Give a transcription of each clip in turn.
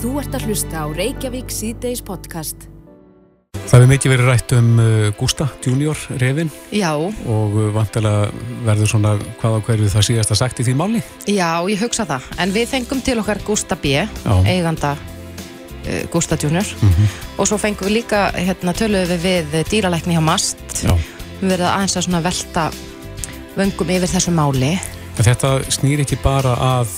Þú ert að hlusta á Reykjavík síðdeis podcast. Það hefur mikið verið rætt um uh, Gústa Junior reyfin Já, og uh, vantilega verður svona hvað á hverju það síðast að sagt í því máli. já, ég hugsa það. En við fengum til okkar Gústa B, Já. eiganda uh, Gústa Junior. Mhm. Og svo fengum við líka, hérna, töluðum við við dýralækni hjá MAST. Já. Við verðum aðeins að svona velta vöngum yfir þessu máli. En þetta snýr ekki bara að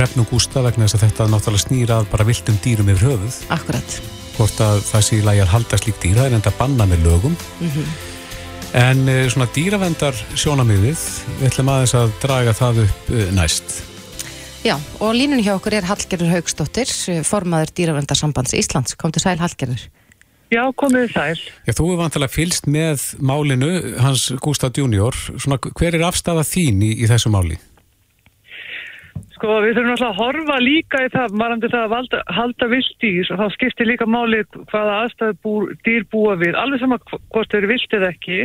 refnum Gústa vegna þess að þetta náttúrulega snýr að bara viltum dýrum yfir höfuð. Akkurat. Hvort að það sé í lagi að halda slík dýr, það er enda banna með lögum. Mhm. En uh, svona dýravendar sjónamiðið, við ætlum aðeins að draga það upp uh, næst. Já, og línunni hjá okkur er Hallgerður Haugsdóttir, formaður dýravöndarsambands Íslands. Kom til sæl Hallgerður. Já, komið sæl. Já, þú hefur vantilega fylst með málinu hans Gústa Junior. Svona, hver er afstafa þín í, í þessu máli? Sko, við þurfum alltaf að horfa líka í það, marandi það að valda, halda vildýr og þá skiptir líka máli hvaða aðstæðu bú, dýr búa við, alveg sama hv- hvort þau eru vilt eða ekki.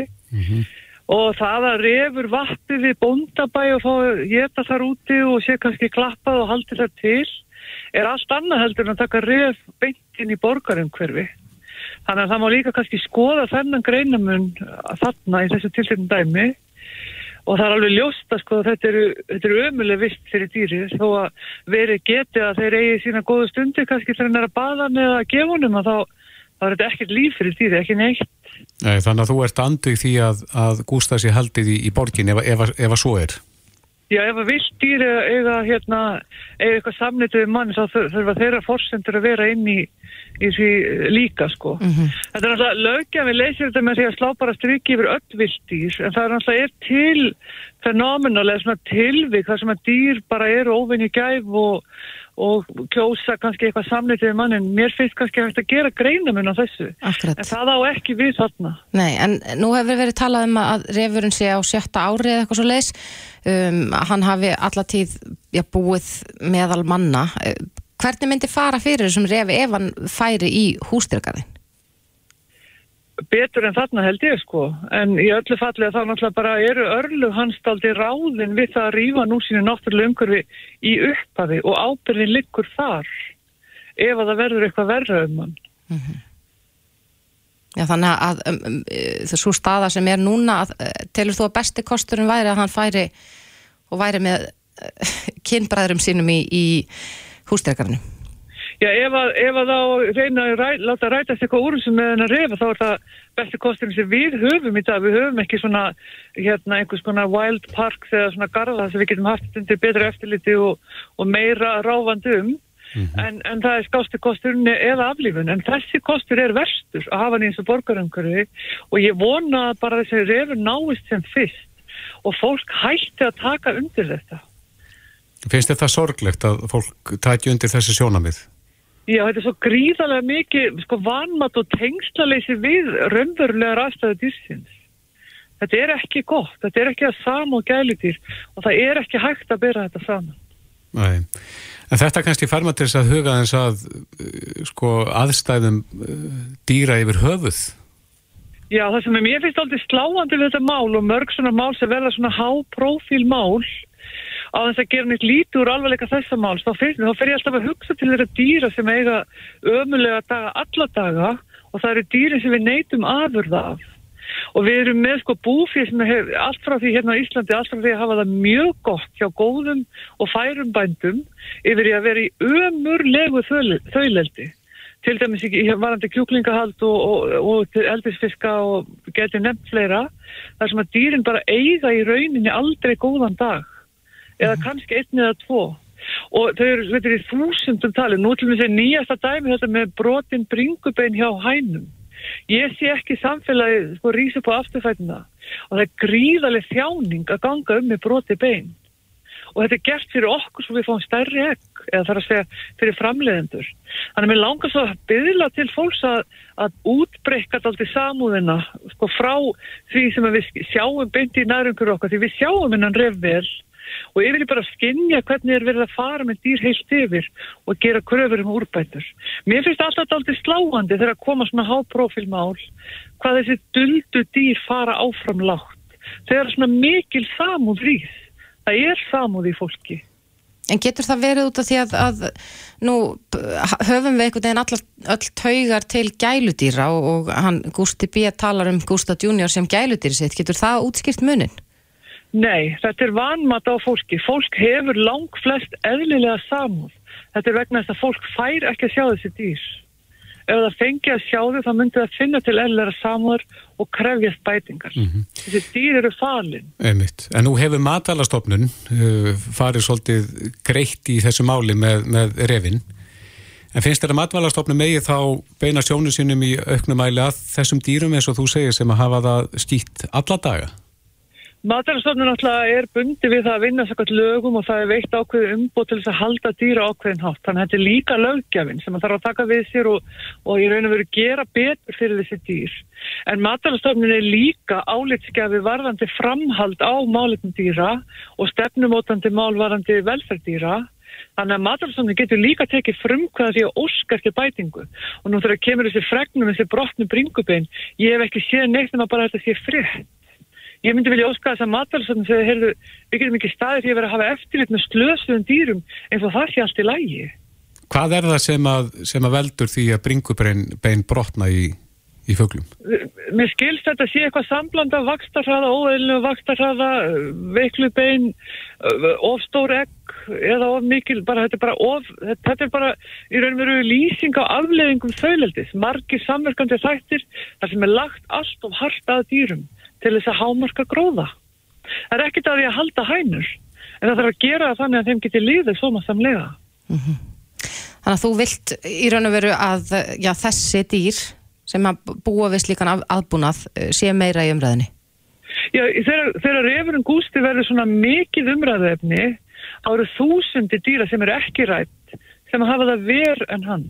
Og það að refur vatni við bóndabæ og fá geta þar úti og sé kannski klappað og haldi þar til, er allt annað heldur en að taka ref beint inn í borgarum hverfi. Þannig að það má líka kannski skoða þennan greinamun þarna í þessu tilfellin dæmi og það er alveg ljóst að sko þetta eru, eru ömuleg vist fyrir dýrið þó að verið geti að þeir eigi sína góðu stundir kannski þegar hann er að baða eða að gefa honum að þá, þá er þetta ekkert líf fyrir dýrið, ekki neitt. Nei, þannig að þú ert andu í því að, að Gústa sé haldið í, í borgin ef, ef, ef að svo er. Já, ef að vilt dýr eiga, eiga, hérna, eiga eitthvað samnitið við mann þá þur- þurfa þeirra forsendur að vera inn í, í því líka sko. Þetta er náttúrulega löggjafin leysir þetta með því að slá bara striki yfir öll vilt dýr en það er náttúrulega er til fenómenalega svona tilvik þar sem að dýr bara eru óvinni gæf og, og kjósa kannski eitthvað samnitið við mann en mér finnst kannski hægt að gera greinamun á þessu. Akkurat. En það á ekki við þarna. Nei, en nú hefur verið talað um að refurinn sé á sjötta ári eða eitthvað svo leis. Um, hann hafi allatíð já, búið meðal manna. Eh, Hvernig myndi fara fyrir þessum refi ef hann færi í hústyrkarinn? Betur en þarna held ég sko. En í öllu falli að þá náttúrulega bara eru örlu hans daldi ráðin við það að rífa nú sínu náttúrulega umhverfi í upphafi og ábyrðin liggur þar ef að það verður eitthvað verra um hann. Já, þannig að um, um, þessu staða sem er núna, að, uh, telur þú að besti kosturinn væri að hann færi og væri með uh, kynbræðurum sínum í, í hústyrkarinn? Já, ef að, ef að þá reyna að ræ, láta rætast eitthvað úr sem með henn að refa þá er það besti kosturinn sem við höfum í dag. Við höfum ekki svona, hérna, einhvers konar wild parks eða svona garða sem við getum haft undir betra eftirliti og, og meira ráfandi um. En, en það er skásti kosturinn eða aflífun. En þessi kostur er verstur að hafa hann eins og borgarumhverfi og ég vona að bara þessi refur náist sem fyrst og fólk hætti að taka undir þetta. Finnst þetta sorglegt að fólk tæki undir þessi sjónamið? Já, þetta er svo gríðarlega mikið sko vanmat og tengslaleysi við raunverulegar aðstæðu dýrsins. Þetta er ekki gott, þetta er ekki að sama og gælitýr og það er ekki hægt að bera þetta saman. Nei. En þetta kannski fær maður til þess að huga eins að uh, sko, aðstæðum uh, dýra yfir höfuð. Já, það sem mér finnst aldrei sláandi við þetta mál og mörg svona mál sem verða svona háprófíl mál á þess að gera nýtt lítið úr alvarleika þessa máls, þá fer, þá fer ég alltaf að hugsa til þeirra dýra sem eiga ömulega daga alla daga og það eru dýri sem við neytum afurða af. Og við erum með sko búfið sem hef, allt frá því hérna á Íslandi, allt frá því að hafa það mjög gott hjá góðum og færum bændum yfir í að vera í ömurlegu þauleldi. Til dæmis í varandi kjúklingahald og, og, og eldisfiska og getur nefnt fleira. þar sem að dýrin bara eiga í rauninni aldrei góðan dag. Eða kannski einn eða tvo. Og þau eru, þetta er í þúsundum tali. Nú til við segja nýjasta dæmi þetta með brotin bringubein hjá hænum. Ég sé ekki samfélagi sko rísa på afturfætina og það er gríðarlega þjáning að ganga um með broti bein og þetta er gert fyrir okkur svo við fáum stærri egg eða þarf að segja fyrir framleiðendur. Þannig að mér langar svo að byðla til fólks að, að útbreyka alltaf samúðina sko frá því sem við sjáum beint í nærungur okkar því við sjáum hennan revvel og yfir í bara skinja hvernig er verið að fara með dýr heilt yfir og gera kröfur um úrbætur. Mér finnst alltaf alltaf sláandi þegar að koma svona háprófílmál hvað þessi duldu dýr fara áfram lágt. Þegar svona mikil samúð rýð. Það er samúð í fólki. En getur það verið út af því að, að nú höfum við einhvern veginn allar, öll taugar til gæludýra og, og hann Gusti B. talar um Gusta Junior sem gæludýri sitt. Getur það útskýrt munin? Nei, þetta er vanmat á fólki. Fólk hefur lang flest eðlilega samúð. Þetta er vegna þess að fólk fær ekki að sjá þessi dýr. Ef það fengi að sjá þau þá myndi það finna til eðlilega samúður og krefjast bætingar. Mm -hmm. Þessi dýr eru falin. Einmitt. En nú hefur matalastofnun uh, farið svolítið greitt í þessu máli með, með revin. En finnst þetta matalastofnun megið þá beina sjónu sínum í auknumæli að þessum dýrum eins og þú segir sem að hafa það skýtt alla daga? Matarstofnun náttúrulega er bundi við það að vinna sakkvæmt lögum og það er veitt ákveði umbúð til þess að halda dýra ákveðin hátt. Þannig að þetta er líka lögjafinn sem það þarf að taka við sér og, og í raun og veru gera betur fyrir þessi dýr. En matarstofnun er líka álitskjafi varðandi framhald á málitum dýra og stefnumótandi málvarandi velferddýra. Þannig að matarstofnun getur líka tekið frumkvæða því að óska eftir bætingu. Og nú þegar kemur þessi fregnum, þessi brotnu bringubein, ég hef ekki séð neitt en að bara þetta sé fritt. Ég myndi vilja óska þess að matalsöndum þegar heyrðu, við getum ekki staðið því að vera að hafa eftirlit með slösuðum dýrum eins og það sé allt í lægi. Hvað er það sem að, sem að veldur því að bringubein brotna í, í föglum? Mér skilst þetta að sé eitthvað sambland af vakstarhraða, óeilinu vakstarhraða, veiklubein, ofstór egg eða of mikil, bara þetta er bara of, þetta er bara í raun og veru lýsing á afleðingum þauðleldis, margir samverkandi þættir þar sem er lagt allt of hardt að dýrum til þess að hámarka gróða. Það er ekkit að því að halda hænur, en það þarf að gera það þannig að þeim geti liðið svo maður samlega. Mm -hmm. Þannig að þú vilt í raun og veru að já, þessi dýr sem að búa við slíkan aðbúnað sé meira í umræðinni? Já, þegar, þegar refurinn gústi verður svona mikið umræðefni, þá eru þúsundi dýra sem eru ekki rætt, sem hafa það ver en hann.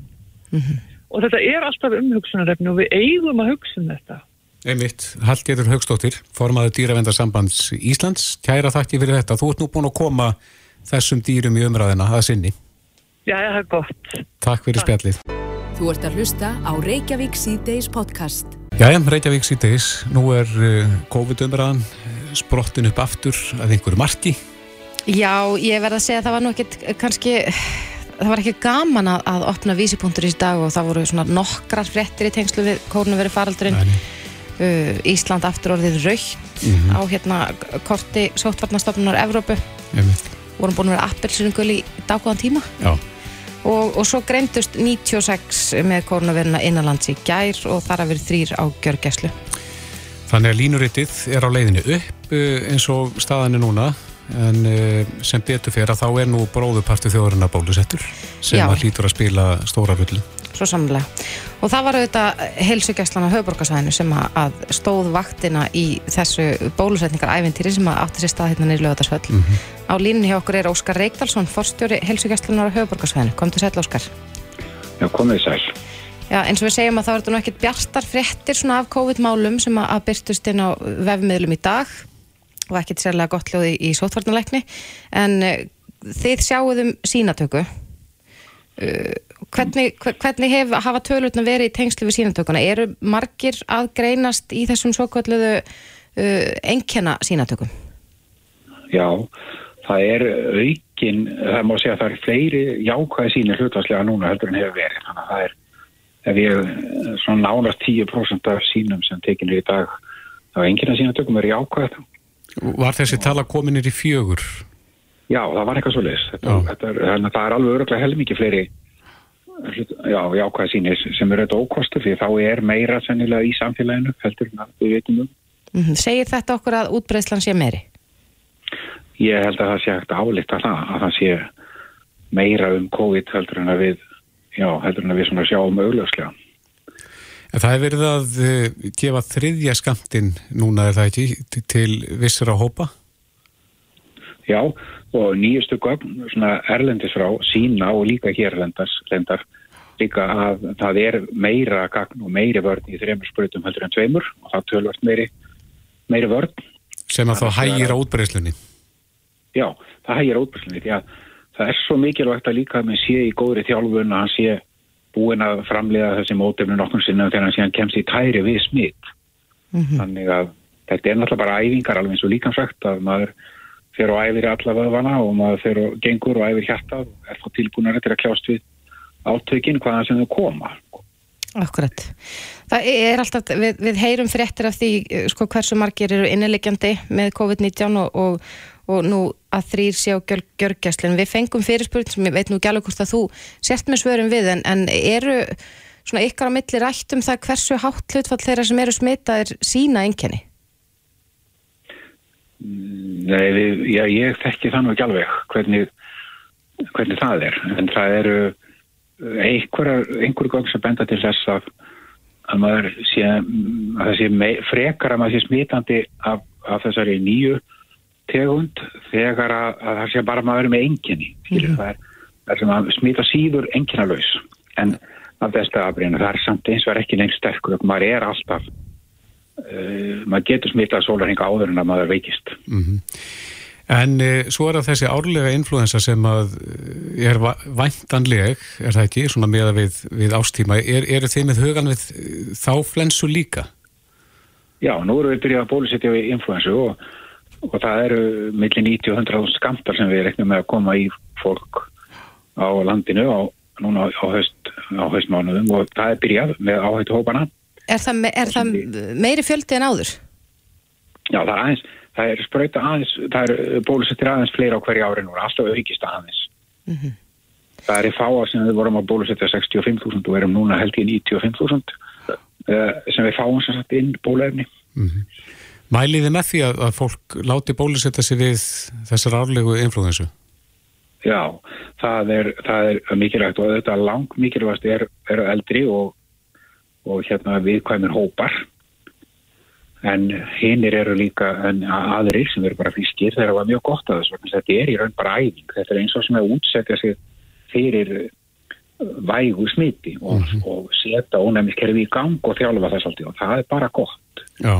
Mm -hmm. Og þetta er alltaf umhugsunarefni og við eigum að hugsa um þetta. Einmitt, Hallgetur Haugstóttir, formaður dýravendarsambands Íslands, kæra þakki fyrir þetta. Þú ert nú búin að koma þessum dýrum í umræðina að sinni. Já, það er gott. Takk fyrir Takk. spjallið. Þú ert að hlusta á Reykjavík C-Days podcast. Jæja, Reykjavík C-Days, nú er uh, COVID-umræðan sprottin upp aftur að einhverju marki. Já, ég verð að segja að það var nú ekkit kannski það var ekki gaman að, að opna vísipunktur í dag og það voru svona nokkrar frettir í tengslu við kórnuveri faraldurinn uh, Ísland aftur orðið raukt mm -hmm. á hérna korti sóttvarnastofnunar Evrópu. Vorum búin að vera appelsinungul í daggóðan tíma. Og, og svo greintust 96 með kórnaverina innanlands í gær og þar að vera þrýr á gjörgæslu. Þannig að línuritið er á leiðinu upp uh, eins og staðan er núna. En uh, sem betur fyrir að þá er nú bróðupartu þjóðurinn að bólusettur sem Já. að hlýtur að spila stóra völdin svo samlega. Og það var auðvitað heilsugjastlan á höfuborgarsvæðinu sem að stóð vaktina í þessu bólusetningaræventýri sem að átti sér stað hérna nýru lögatarsvöld. Mm -hmm. Á línni hjá okkur er Óskar Reykdalsson, forstjóri heilsugjastlan á höfuborgarsvæðinu. Kom til sæl, Óskar. Já, komið sæl. Já, eins og við segjum að það verður nú ekkert bjartar fréttir svona af COVID-málum sem að byrtust inn á vefmiðlum í dag og ekkert sérlega gott hljóði í sótvarnalegni en eh, þið sjáuðum sínatöku uh, hvernig, hvernig hef, hafa tölutna verið í tengslu við sínatökuna? Eru margir að greinast í þessum svo kalluðu uh, enkenna sínatökum? Já, það er aukin, það má segja að það er fleiri jákvæði sínir hlutvarslega núna heldur en hefur verið. Þannig að það er, ef ég svona nánast 10% af sínum sem tekinu í dag á enkenna sínatökum er jákvæð. Var þessi tala kominir í fjögur? Já, það var eitthvað svo leiðis. Það er alveg öruglega helmikið fleiri já, jákvæða sínir sem eru þetta ókostu því þá er meira sennilega í samfélaginu heldur en við veitum um. Mm -hmm. Segir þetta okkur að útbreyslan sé meiri? Ég held að það sé ekkert álíkt að það, að það sé meira um COVID heldur en að við, já, heldur en að við svona sjáum augljóslega. En það hefur verið að uh, gefa þriðja skamtinn núna er það ekki til vissra hópa? Já, og nýjustu gögn erlendis frá sína og líka hér lendar líka að það er meira gagn og meiri vörn í þreymur sprutum heldur en tveimur og það tölvart meiri, meiri vörn. Sem að þá hægir á útbreyslunni? Já, það hægir á útbreyslunni því að það er svo mikilvægt að líka að með sé í góðri þjálfun að hann sé búin að framlega þessi mótefnu nokkur sinna þegar hann sé hann kemst í tæri við smitt. Mm -hmm. Þannig að þetta er náttúrulega bara æfingar alveg eins og líkansvægt að maður fyrir og æfir alla vöðvana og maður fyrir og gengur og æfir hjartað og er þá tilbúinari til að kljást við átökin hvaðan sem þau koma. Akkurat. Það er alltaf, við, við heyrum fréttir af því sko, hversu margir eru innilegjandi með COVID-19 og, og, og nú að þrýr sé á gjörgjæslinn. Við fengum fyrirspurn sem ég veit nú alveg hvort að þú sért með svörum við en, en eru svona ykkar á milli rætt um það hversu hátt hlutfall þeirra sem eru smitaðir sína einkenni? Nei, við, já, ég þekki þannig ekki alveg hvernig, hvernig það er. En það eru einhverju gang sem benda til þess að, að maður sé að það sé mei, frekar að maður sé smitandi af, af þessari nýju tegund þegar að, að það sé bara maður með enginni mm það, er, það er sem að smita síður enginalauðs en af besta afbríðinu það er samt eins og er ekki neins sterkur maður er alltaf uh, maður getur smitað sólarhinga áður en að maður veikist mm -hmm. En e, svo er það þessi árlega influensa sem að er væntanleg, er það ekki, svona meða við, við ástíma. Er, er þið með hugan við þá flensu líka? Já, nú erum við byrjað að bólusetja við influensu og, og það eru millir 90 og 100 skamtar sem við reknum með að koma í fólk á landinu á, núna á, haust, á haustmánuðum og það er byrjað með áhættu hópana. Er það, me, er það meiri fjöldi en áður? Já, það er aðeins það er spröyta aðeins, það er bólusettir aðeins fleira á hverju ári nú, alltaf aukist aðeins. Mm -hmm. Það er í fáa sem við vorum að bólusetja 65.000 og erum núna held í 95.000 uh, sem við fáum sem sagt inn bólefni. Mm -hmm. Mæliði með því að, að fólk láti bólusetja sig við þessar árlegu influensu? Já, það er, það er mikilvægt og þetta lang mikilvægt er, er eldri og, og hérna viðkvæmur hópar. En hinnir eru líka aðrir sem eru bara frískir þegar það var mjög gott að þessu þetta er í raun bara æfing. Þetta er eins og sem að útsetja sig fyrir uh, vægu smiti og, mm -hmm. og setja ónæmiskerfi í gang og þjálfa þess aldrei og það er bara gott. Já,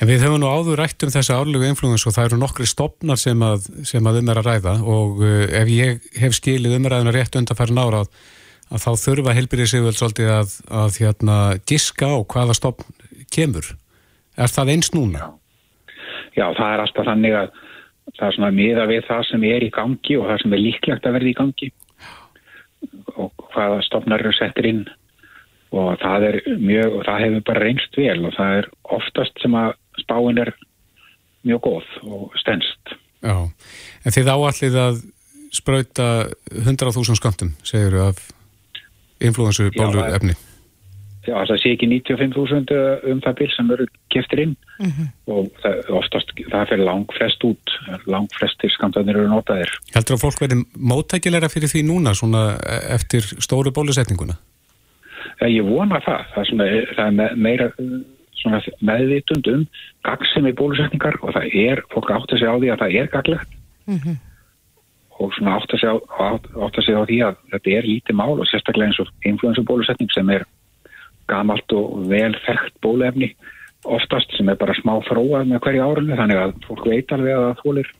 en við höfum nú áður rætt um þessu árlegu influens og það eru nokkri stopnar sem að, sem að um er að ræða og uh, ef ég hef skilið umræðina rétt undanfæri nára að, að þá þurfa helbyrðið sig vel svolítið að, að hérna, giska á hvaða stopn kemur Er það eins núna? Já, það er alltaf þannig að það er svona miða við það sem er í gangi og það sem er líklegt að verði í gangi og hvaða stofnar eru settir inn og það er mjög, og það hefur bara reynst vel og það er oftast sem að spáin er mjög góð og stennst. Já, en þið áallið að spröyta 100.000 skamtum, segir þú, af influensu bólu efni? Já, það sé ekki 95.000 eh, um það bíl sem eru keftir inn mm -hmm. og það, oftast það fyrir lang flest út, lang flestir skamtanir eru notaðir. Heldur að fólk verði móttækilegra fyrir því núna svona e, eftir stóru bólusetninguna? Já, ég vona það. Það er, svona, það er meira meðvitund um gagsemi bólusetningar og það er, fólk átt að segja á því að það er gaglegt mm -hmm. Og svona átt að segja á, á því að þetta er lítið mál og sérstaklega eins og influensu bólusetning sem er gamalt og vel þekkt bólefni oftast sem er bara smá fróað með hverju árunni þannig að fólk veit alveg að það fólir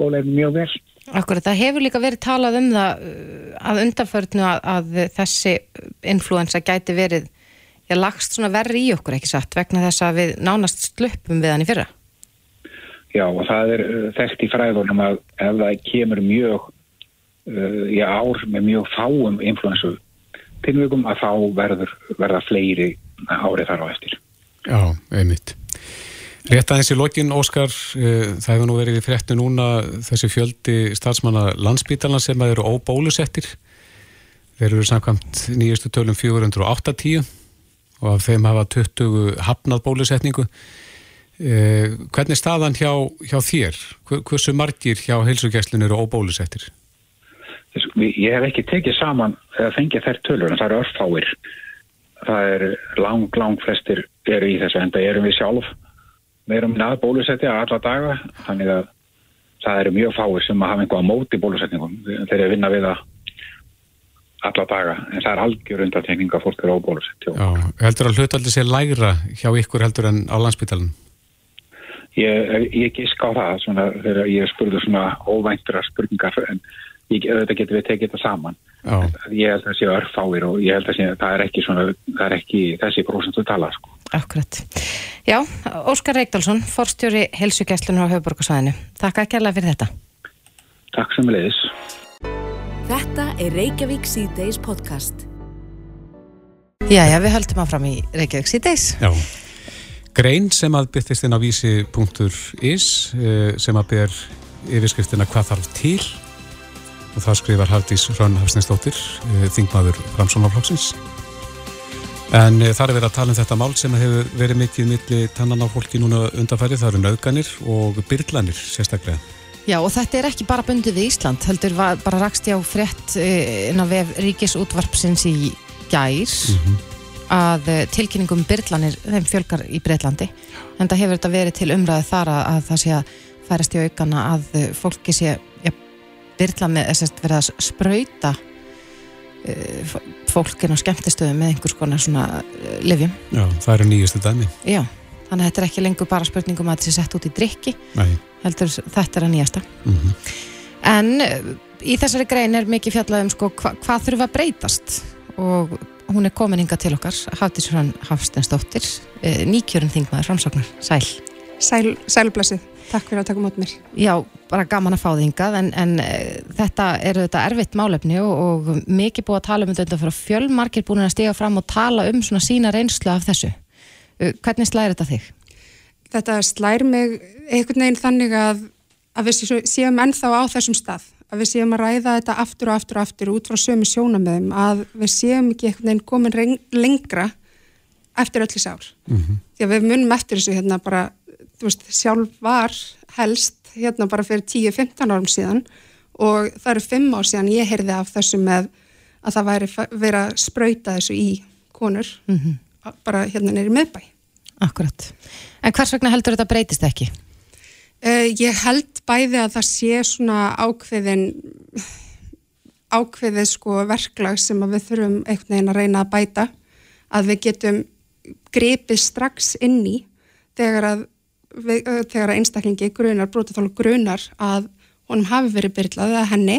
bólefni mjög vel. Akkurat, það hefur líka verið talað um það uh, að undanförnu að, að þessi influensa gæti verið ég lagst svona verri í okkur ekki satt vegna þess að við nánast sluppum við hann í fyrra. Já og það er uh, þekkt í fræðunum að ef það kemur mjög uh, í ár með mjög fáum influensu tilvíkum að þá verður verða fleiri árið þar á eftir. Já, einmitt. Rétt aðeins í lokin, Óskar, uh, það hefur nú verið í fréttu núna þessi fjöldi statsmanna landsbítalna sem eru óbólusettir. Þeir eru samkvæmt nýjastu tölum 480 og af þeim hafa 20 hafnað bólusetningu. Uh, hvernig staðan hjá, hjá þér? Hversu margir hjá heilsugjæslinu eru óbólusettir? Ég hef ekki tekið saman eða fengið þær tölur en það eru örfáir. Það er lang, lang flestir eru í þessu enda erum við sjálf meirum að bólusetja alla daga þannig að það eru mjög fáir sem að hafa einhvað móti bólusetningum þegar ég vinna við það alla daga en það er algjör undartekning að fólk eru á bólusetja. Já, heldur að hlutaldi sé lægra hjá ykkur heldur en á landsbytalan? Ég, ég gísk á það svona, þegar ég spurði svona óvæntra spurningar en ég, auðvitað getur við tekið þetta saman Já. ég held að það sé örfáir og ég held að sé, það er ekki svona, það er ekki þessi prosentu tala sko. Akkurat. Já, Óskar Reykdálsson, forstjóri helsugæslunar á höfuborgarsvæðinu. Takk að kella fyrir þetta. Takk sem leiðis. Þetta er Reykjavík C-Days podcast. Já, já, við höldum áfram í Reykjavík C-Days. Já. Grein sem að byrtist inn á vísi.is eh, sem að ber yfirskriftina hvað þarf til og það skrifar Hafdís Rönn Hafsninsdóttir, eh, þingmaður Framsónaflokksins. En e, það er verið að tala um þetta mál sem hefur verið mikið milli tannan á fólki núna undanfærið, það eru nöðganir og byrlanir sérstaklega. Já, og þetta er ekki bara bundið við Ísland, heldur bara rakst ég á frétt eh, inn á vef Ríkisútvarpsins í gær að eh, tilkynningum byrlanir þeim fjölgar í Breitlandi en það hefur þetta verið til umræði þar að, að það sé að færast í aukana að eh, fólki sé ja, byrla með þess að sprauta uh, fólkin á skemmtistöðum með einhvers konar svona uh, livjum. Já, það eru nýjustu dæmi. Já, þannig að þetta er ekki lengur bara spurningum að þetta sé sett út í drikki Nei. heldur þetta er að nýjasta. Mm En uh, í þessari grein er mikið fjallað um sko, hva, hvað þurfa að breytast og hún er komin hinga til okkar Hafdís Hrönn Hafstensdóttir uh, nýkjörun þingmaður framsóknar, sæl. Sæl, sælblessið, takk fyrir að taka mót mér. Já, bara gaman að fá þið hingað en, en uh, þetta eru þetta erfitt málefni og, og mikið búið að tala um þetta fyrir fjölmarkir búin að stiga fram og tala um svona sína reynslu af þessu. Uh, Hvernig slæðir þetta þig? Þetta slær mig einhvern veginn þannig að, að við sé- séum ennþá á þessum stað, að við séum að ræða þetta aftur og aftur og aftur út frá sömu sjónamöðum, að við séum ekki einhvern veginn komin lengra eftir öll þessi ár. Því að við munum eftir þessu hérna bara, veist, sjálf var helst hérna bara fyrir 10-15 árum síðan og það eru 5 ár síðan ég heyrði af þessu með að það væri verið að sprauta þessu í konur, bara hérna neyri meðbæ. Akkurat. En hvers vegna heldur þetta breytist ekki? Uh, ég held bæði að það sé svona ákveðin ákveðið sko verklag sem við þurfum einhvern veginn að reyna að bæta að við getum gripið strax inn í þegar að, við, uh, þegar að einstaklingi grunar, brotaþálu grunar að honum hafi verið byrlað eða henni.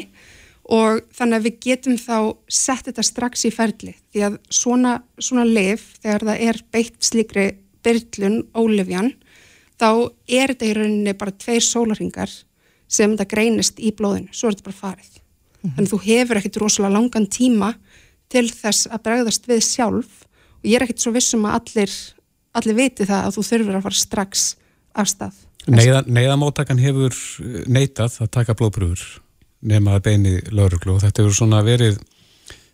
Og þannig að við getum þá sett þetta strax í ferli því að svona, svona lif þegar það er beitt slíkri byrlun ólifjan þá er þetta í rauninni bara tveir sólarhingar sem þetta greinist í blóðinu, svo er þetta bara farið. Þannig að þú hefur ekkit rosalega langan tíma til þess að bregðast við sjálf og ég er ekkit svo vissum að allir, allir viti það að þú þurfur að fara strax af stað. Neiða, neyðamóttakan hefur eh, neitað að taka blóðbrúður nema að beini lauruglu og þetta hefur svona verið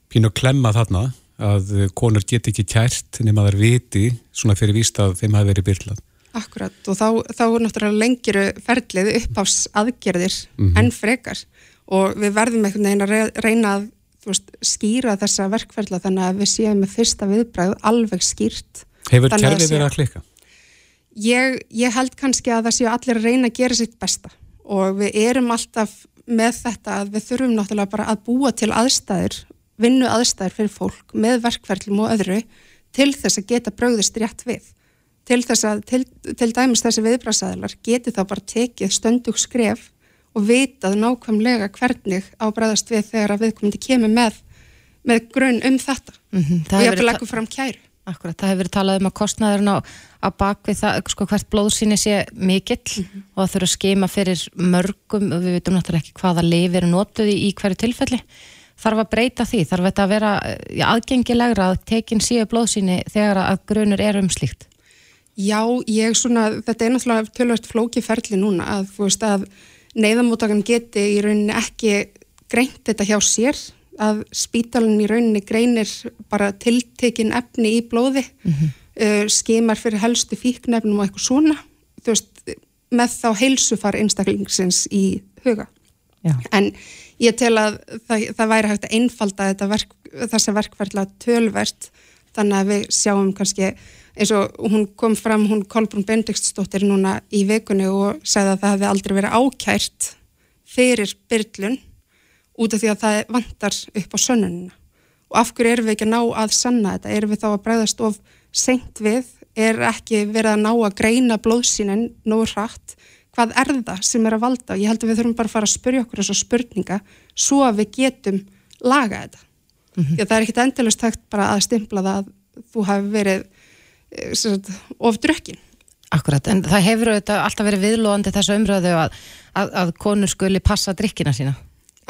pínu klemma þarna að konur get ekki kært nema þær viti svona fyrir víst að þeim hafi verið byrlað. Akkurat og þá, þá er náttúrulega lengiru ferlið uppáfs aðgerðir enn frekar og við verðum einhvern veginn að re- reyna að veist, skýra þessa verkferðla þannig að við séum með fyrsta viðbræð alveg skýrt. Hefur kerfið verið að klikka? Ég, ég held kannski að það séu allir að reyna að gera sitt besta og við erum alltaf með þetta að við þurfum náttúrulega bara að búa til aðstæður, vinnu aðstæður fyrir fólk með verkferðlum og öðru til þess að geta brögðist rétt við. Til þess að, til, til dæmis þessi viðbrasaðilar geti þá bara tekið stöndug skref og vitað nákvæmlega hvernig á bregðast við þegar að viðkomandi kemur með, með grunn um þetta. Mm og ég vil leggur fram kæru. Akkurat, það hefur verið talað um að kostnaðurinn á, á bakvið það, sko, hvert blóðsýni sé mikill og það þurfa að skema fyrir mörgum, og við veitum náttúrulega ekki hvaða lif eru notuð í, hverju tilfelli. Þarf að breyta því, þarf þetta að vera ja, aðgengilegra að tekin síðu blóðsýni þegar að grunur er um slíkt Já, ég svona, þetta er náttúrulega tölvöld flóki ferli núna að þú veist að neyðamóttakan geti í rauninni ekki greint þetta hjá sér að spítalinn í rauninni greinir bara tiltekin efni í blóði uh, skimar fyrir helstu fíknefnum og eitthvað svona þú veist, með þá heilsufar einstaklingsins í huga Já. en ég tel að það, það væri hægt að einfalda verk, þessa verkferðla tölvert þannig að við sjáum kannski eins og hún kom fram, hún Kolbrún Bendiktsdóttir núna í vikunni og sagði að það hefði aldrei verið ákært fyrir byrlun út af því að það vantar upp á sönnunina. Og af hverju erum við ekki að ná að sanna þetta, erum við þá að bregðast of seint við, er ekki verið að ná að greina blóðsýnin nógu hratt, hvað er það sem er að valda? Ég held að við þurfum bara að fara að spyrja okkur þessu spurninga svo að við getum laga þetta. Því að það er ekkit endalust hægt bara að stimpla það að þú hafi verið of drökkin. Akkurat, en það hefur auðvitað alltaf verið viðlóðandi þessu umröðu að, að, að konur skuli passa drikkina sína.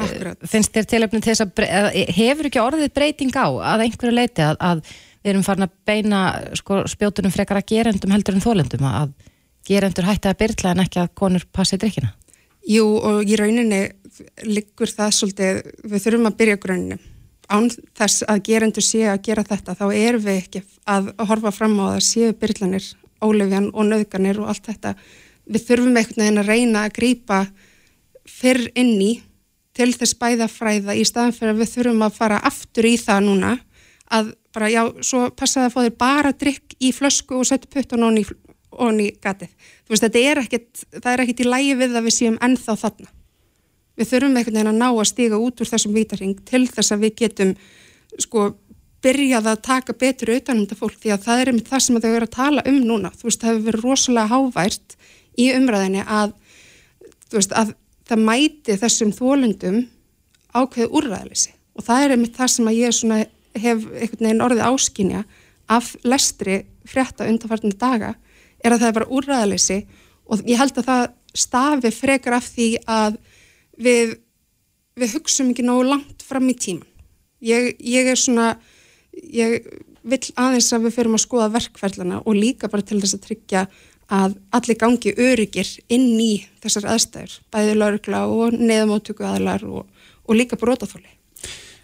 Akkurat. Finnst þér tilöfnum til þess að, eða hefur ekki orðið breyting á að einhverju leiti að, að við erum farin að beina sko, spjótunum frekar að gerendum heldur en þólendum að, gerendur hætti að byrla en ekki að konur passi drikkina? Jú og í rauninni liggur það svolítið, við þurfum að byrja grunninu. Án þess að gerendur séu að gera þetta þá erum við ekki að horfa fram á að séu byrlanir, ólefjan og nöðganir og allt þetta. Við þurfum einhvern veginn að reyna að grípa fyrr inn í til þess bæðafræða í staðan fyrir að við þurfum að fara aftur í það núna að bara já, svo passaði að fá þér bara drikk í flösku og setja puttan onni, onni gatið. Þú veist, þetta er ekkit, það er ekkit í lægi við að við séum ennþá þarna. Við þurfum einhvern veginn að ná að stíga út úr þessum vítaring til þess að við getum sko byrjað að taka betur utanum þetta fólk því að það er einmitt það sem þau eru að tala um núna. Þú veist, það hefur verið rosalega hávært í umræðinni að, veist, að það mæti þessum þólundum ákveðu úrræðalisi og það er einmitt það sem að ég svona hef einhvern veginn orðið áskynja af lestri frétta undanfartinu daga er að það er bara úrræðalisi og ég held að það stafi frekar af því að við, við hugsum ekki nógu langt fram í tíman. Ég, ég er svona, ég vil aðeins að við fyrir að skoða verkferðlana og líka bara til þess að tryggja að allir gangi öryggir inn í þessar aðstæður, bæði laurugla og neðamóttöku aðlar og, og líka brotaþóli.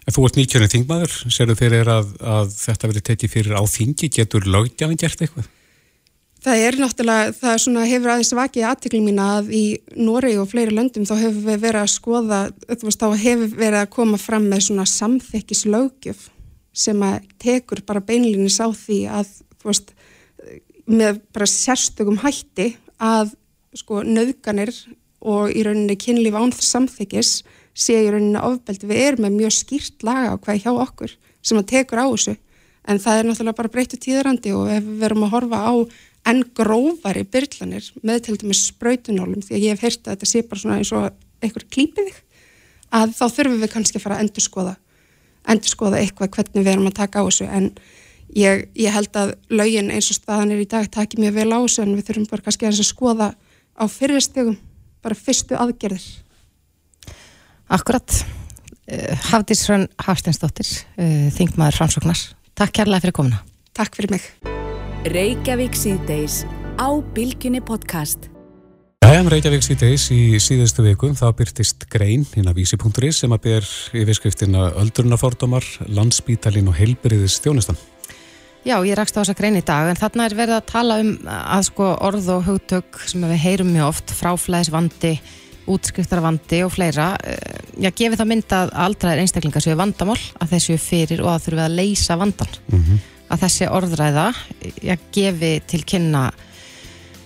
En þú ert nýkjörnum þingmaður, serðu fyrir að, að þetta verið tekið fyrir á þingi, getur lögdjafin gert eitthvað? Það er náttúrulega, það svona, hefur aðeins vakið aðtiklum mína að í Noregi og fleiri löndum þá hefur við verið að skoða, veist, þá hefur verið að koma fram með svona samþekkis lögjöf sem að tekur bara beinlinis á því að, þú veist, með bara sérstökum hætti að sko nöðganir og í rauninni kynlíf án samþykis sé í rauninni ofbeldi. Við erum með mjög skýrt laga á hvað hjá okkur sem að tekur á þessu en það er náttúrulega bara breyttu tíðrandi og ef við verum að horfa á enn grófari byrlanir með til dæmis sprautunólum því að ég hef heyrt að þetta sé bara svona eins og einhver klípið að þá þurfum við kannski að fara að endurskoða endurskoða eitthvað hvernig við erum að taka á þessu. En ég, ég held að laugin eins og staðan er í dag takir mjög vel á þessu en við þurfum bara kannski að skoða á fyrirstegum bara fyrstu aðgerðir. Akkurat. Uh, Hafdís Hrönn Hafsteinsdóttir uh, Þingmaður Framsóknar. Takk kærlega fyrir komuna. Takk fyrir mig Reykjavík síðdeis á Bilginni podcast. Jæja, Reykjavík síðdeis í síðustu viku þá byrtist grein inn af vísi.is sem að ber yfirskriftina öldrunafordómar, landsbítalin og heilbyrðis þjónustan. Já, ég rakst á þessa grein í dag en þarna er verið að tala um að sko orð og hugtök sem við heyrum mjög oft fráflæðisvandi, útskriftarvandi og fleira, eh, já, gefi það mynd að aldraðir einstaklingar séu vandamál að þessu fyrir og að þurfum við að leysa vandan Mm að þessi orðræða já, gefi til kynna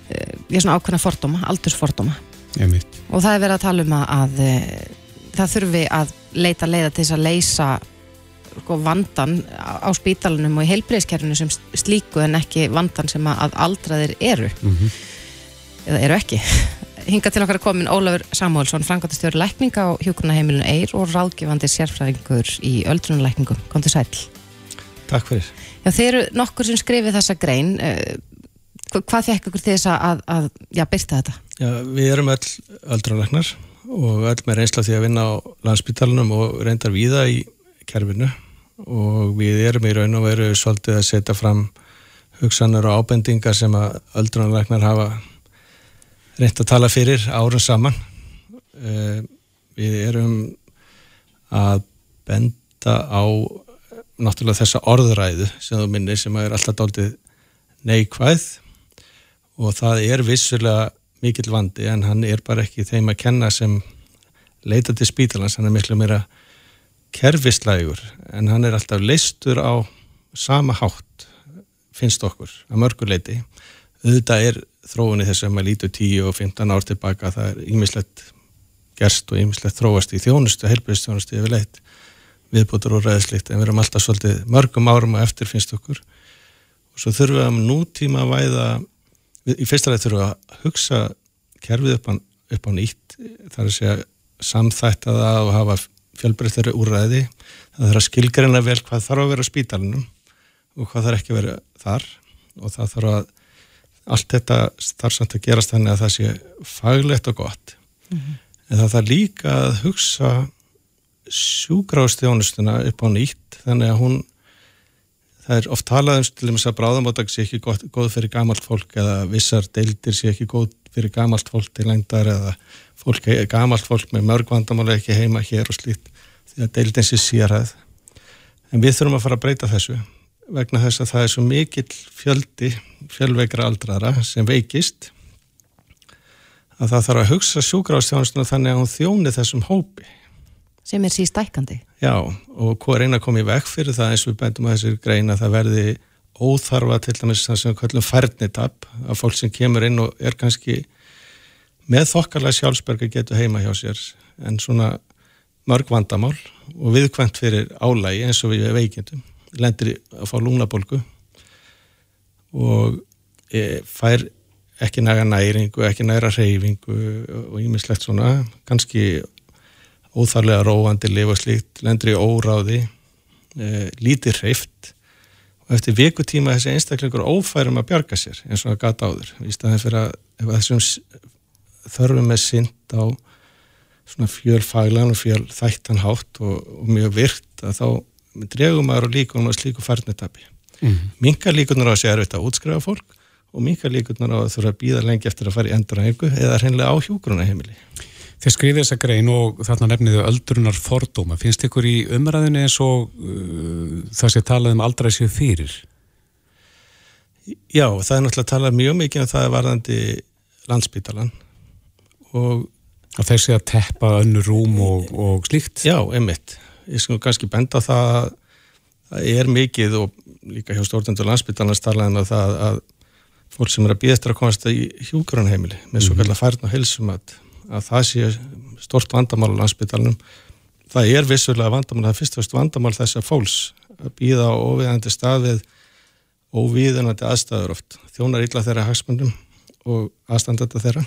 eh, já, svona ákveðna fordóma, aldursfordóma. Og það er verið að tala um að, að eh, það þurfi að leita leiða til þess að leysa sko, vandan á, spítalunum og í heilbreyðskerfinu sem slíku en ekki vandan sem að, að aldraðir eru. Mm eða eru ekki. Hinga til okkar er komin Ólafur Samuelsson frangvæntastjóri lækninga á hjúkunaheimilinu Eir og ráðgifandi sérfræðingur í öldrunalækningum, kom til sæl Takk fyrir. Já, þeir eru nokkur sem skrifið þessa grein eh, hva- hvað fekk ykkur þess að, að, já, byrta þetta? Já, við erum öll öldrunarlæknar og öll með reynsla því að vinna á landsbytalanum og reyndar víða í kerfinu og við erum í raun og veru svolítið að setja fram hugsanur og ábendingar sem að öldrunarlæknar hafa reynd að tala fyrir árun saman. Eh, Við erum að benda á náttúrulega þessa orðræðu sem þú minnir sem er alltaf dálítið neikvæð. Og það er vissulega mikill vandi en hann er bara ekki þeim að kenna sem leita til spítalans, hann er miklu meira kerfislægur en hann er alltaf leistur á sama hátt finnst okkur að mörguleiti auðvitað er þróunni þess að maður lítur 10 og 15 ár tilbaka það er ýmislegt gerst og ýmislegt þróast í þjónustu, helbriðstjónustu yfir leitt viðbútur og ræðslikt en við erum alltaf svolítið mörgum árum og eftir finnst okkur. Og svo þurfum við að nútíma væða í fyrsta leið þurfum við að hugsa kerfið upp á, upp á nýtt þar að segja samþætta það og hafa fjölbreyttari úrræði. Það þarf að skilgreina vel hvað þarf að vera á spítalunum og hvað þarf ekki að vera þar. Og það þarf að allt þetta þarf samt að gerast þannig að það sé faglegt og gott. Mm -hmm. en það þarf líka að hugsa sjúgráðstjónustuna upp á nýtt þannig að hún það er oft talað um til þess að bráðamóttak sé ekki gott, góð fyrir gamalt fólk eða vissar deildir sé ekki góð fyrir gamalt fólk til lengdar eða fólk, gamalt fólk með mörg vandamáli ekki heima hér og slíkt því að deildin sé sérhæð en við þurfum að fara að breyta þessu vegna þess að það er svo mikill fjöldi fjölveikra aldrara sem veikist að það þarf að hugsa sjúgráðstjónustuna þannig að hún þjóni þessum hópi sem er sístækandi Já, og hvað reyna að koma í vekk fyrir það eins og við bætum að þessir greina að það verði óþarfa til dæmis það sem við kallum færnitab að fólk sem kemur inn og er kannski með þokkarlega sjálfsberga getur heima hjá sér. En svona mörg vandamál og viðkvæmt fyrir álægi eins og við veikindum. Lendir að fá lúnabolgu og e, fær ekki næga næringu, ekki næra reyfingu og ímislegt svona. Kannski óþarlega róandi lifa slíkt, lendur í óráði e, lítið hreift og eftir vikutíma þessi einstakleikur ófærum að bjarga sér eins og að gata áður í staðin fyrir að þessum þörfum er synd á svona fjölfaglan og fjölþættanhátt og, og mjög virt að þá dregum og líkunum á slíku farnetabi. Mm -hmm. Mingar líkunar á að sé erfitt að útskrifa fólk og mingar líkunar á að þurfa að býða lengi eftir að fara í endurhengu eða hreinlega á hjúgruna Þeir skrifið þessa grein og þarna nefniðu öldrunar fordóma. Finnst ykkur í umræðinu eins og uh, það sé talað um aldrei séu fyrir? Já, það er náttúrulega talað mjög mikið um það að varðandi landsbytalan og Að þessi að teppa önnu rúm og, og slíkt? Já, einmitt. Ég sko kannski benda það að það er mikið og líka hjá stjórnendur landsbyttalans talaðum að það að fólk sem er að býða eftir að komast í hjúgrunheimili með svo kallar færn og helsum að, að það sé stort vandamál á landsbyttalunum. Það er vissulega vandamál, það er fyrst og fyrst vandamál þess að fólks býða á óviðandi staðið óviðunandi aðstæður oft. Þjónar illa þeirra hagsmundum og aðstandata þeirra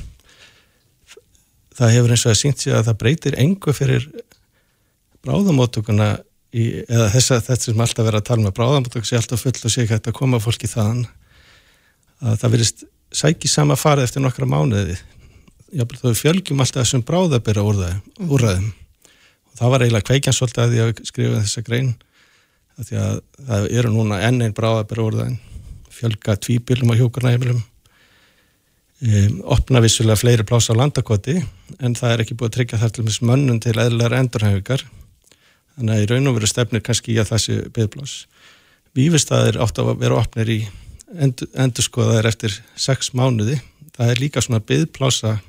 það hefur eins og að sínt sig að það breytir engu fyrir bráðamóttökuna í, eða þess að þetta sem alltaf verið að tala með um bráðamóttöku sé alltaf full og sé ekki að koma fólki þaðan að það verist sæki sama farið eftir nokkra mánuði jábel þó fjölgjum alltaf þessum bráðabera úrraðum og það var eiginlega kveikjan svolítið að ég skrifa þessa grein að því að það eru núna enn einn bráðabera úrraðin fjölga tvíbilum á hjókurnaheimilum um, opna vissulega fleiri plása á landakoti en það er ekki búið að tryggja þar til mjög mönnum til eðlar endurhæfingar. Þannig að í raun og veru stefnir kannski í að þessi byggplás Vífistæðir átt að vera opnir í endur, endurskoðaðir eftir sex mánuði. Það er líka svona byggplása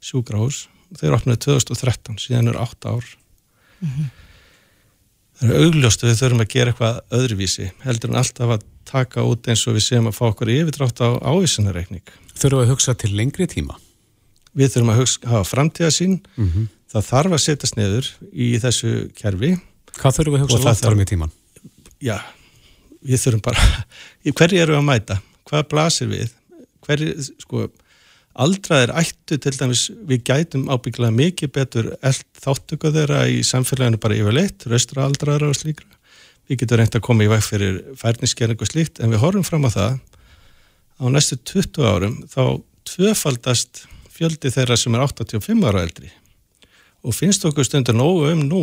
sjúgrahús þau eru opnið 2013, síðan eru 8 ár mm -hmm. það eru augljóst að við þurfum að gera eitthvað öðruvísi heldur en alltaf að taka út eins og við séum að fá okkur yfirdrátt á ávísunareikning Þurfum að hugsa til lengri tíma? Við þurfum að hugsa, hafa framtíða sín, mm -hmm. það þarf að setjast neður í þessu kerfi. Hvað þurfum við að hugsa langt árum í tíman? Já, við þurfum bara, hverju eru við að mæta? Hvað blasir við? Hverju, sko, aldraðir ættu til dæmis, við gætum ábygglega mikið betur þáttöku þeirra í samfélaginu bara yfirleitt, raustra aldraðara og slíkra. Við getum reynd að koma í veg fyrir færniskerning og slíkt, en við horfum fram á það á næstu 20 árum þá tvöfaldast fjöldi þeirra sem er 85 ára eldri og finnst okkur stundur nógu um nú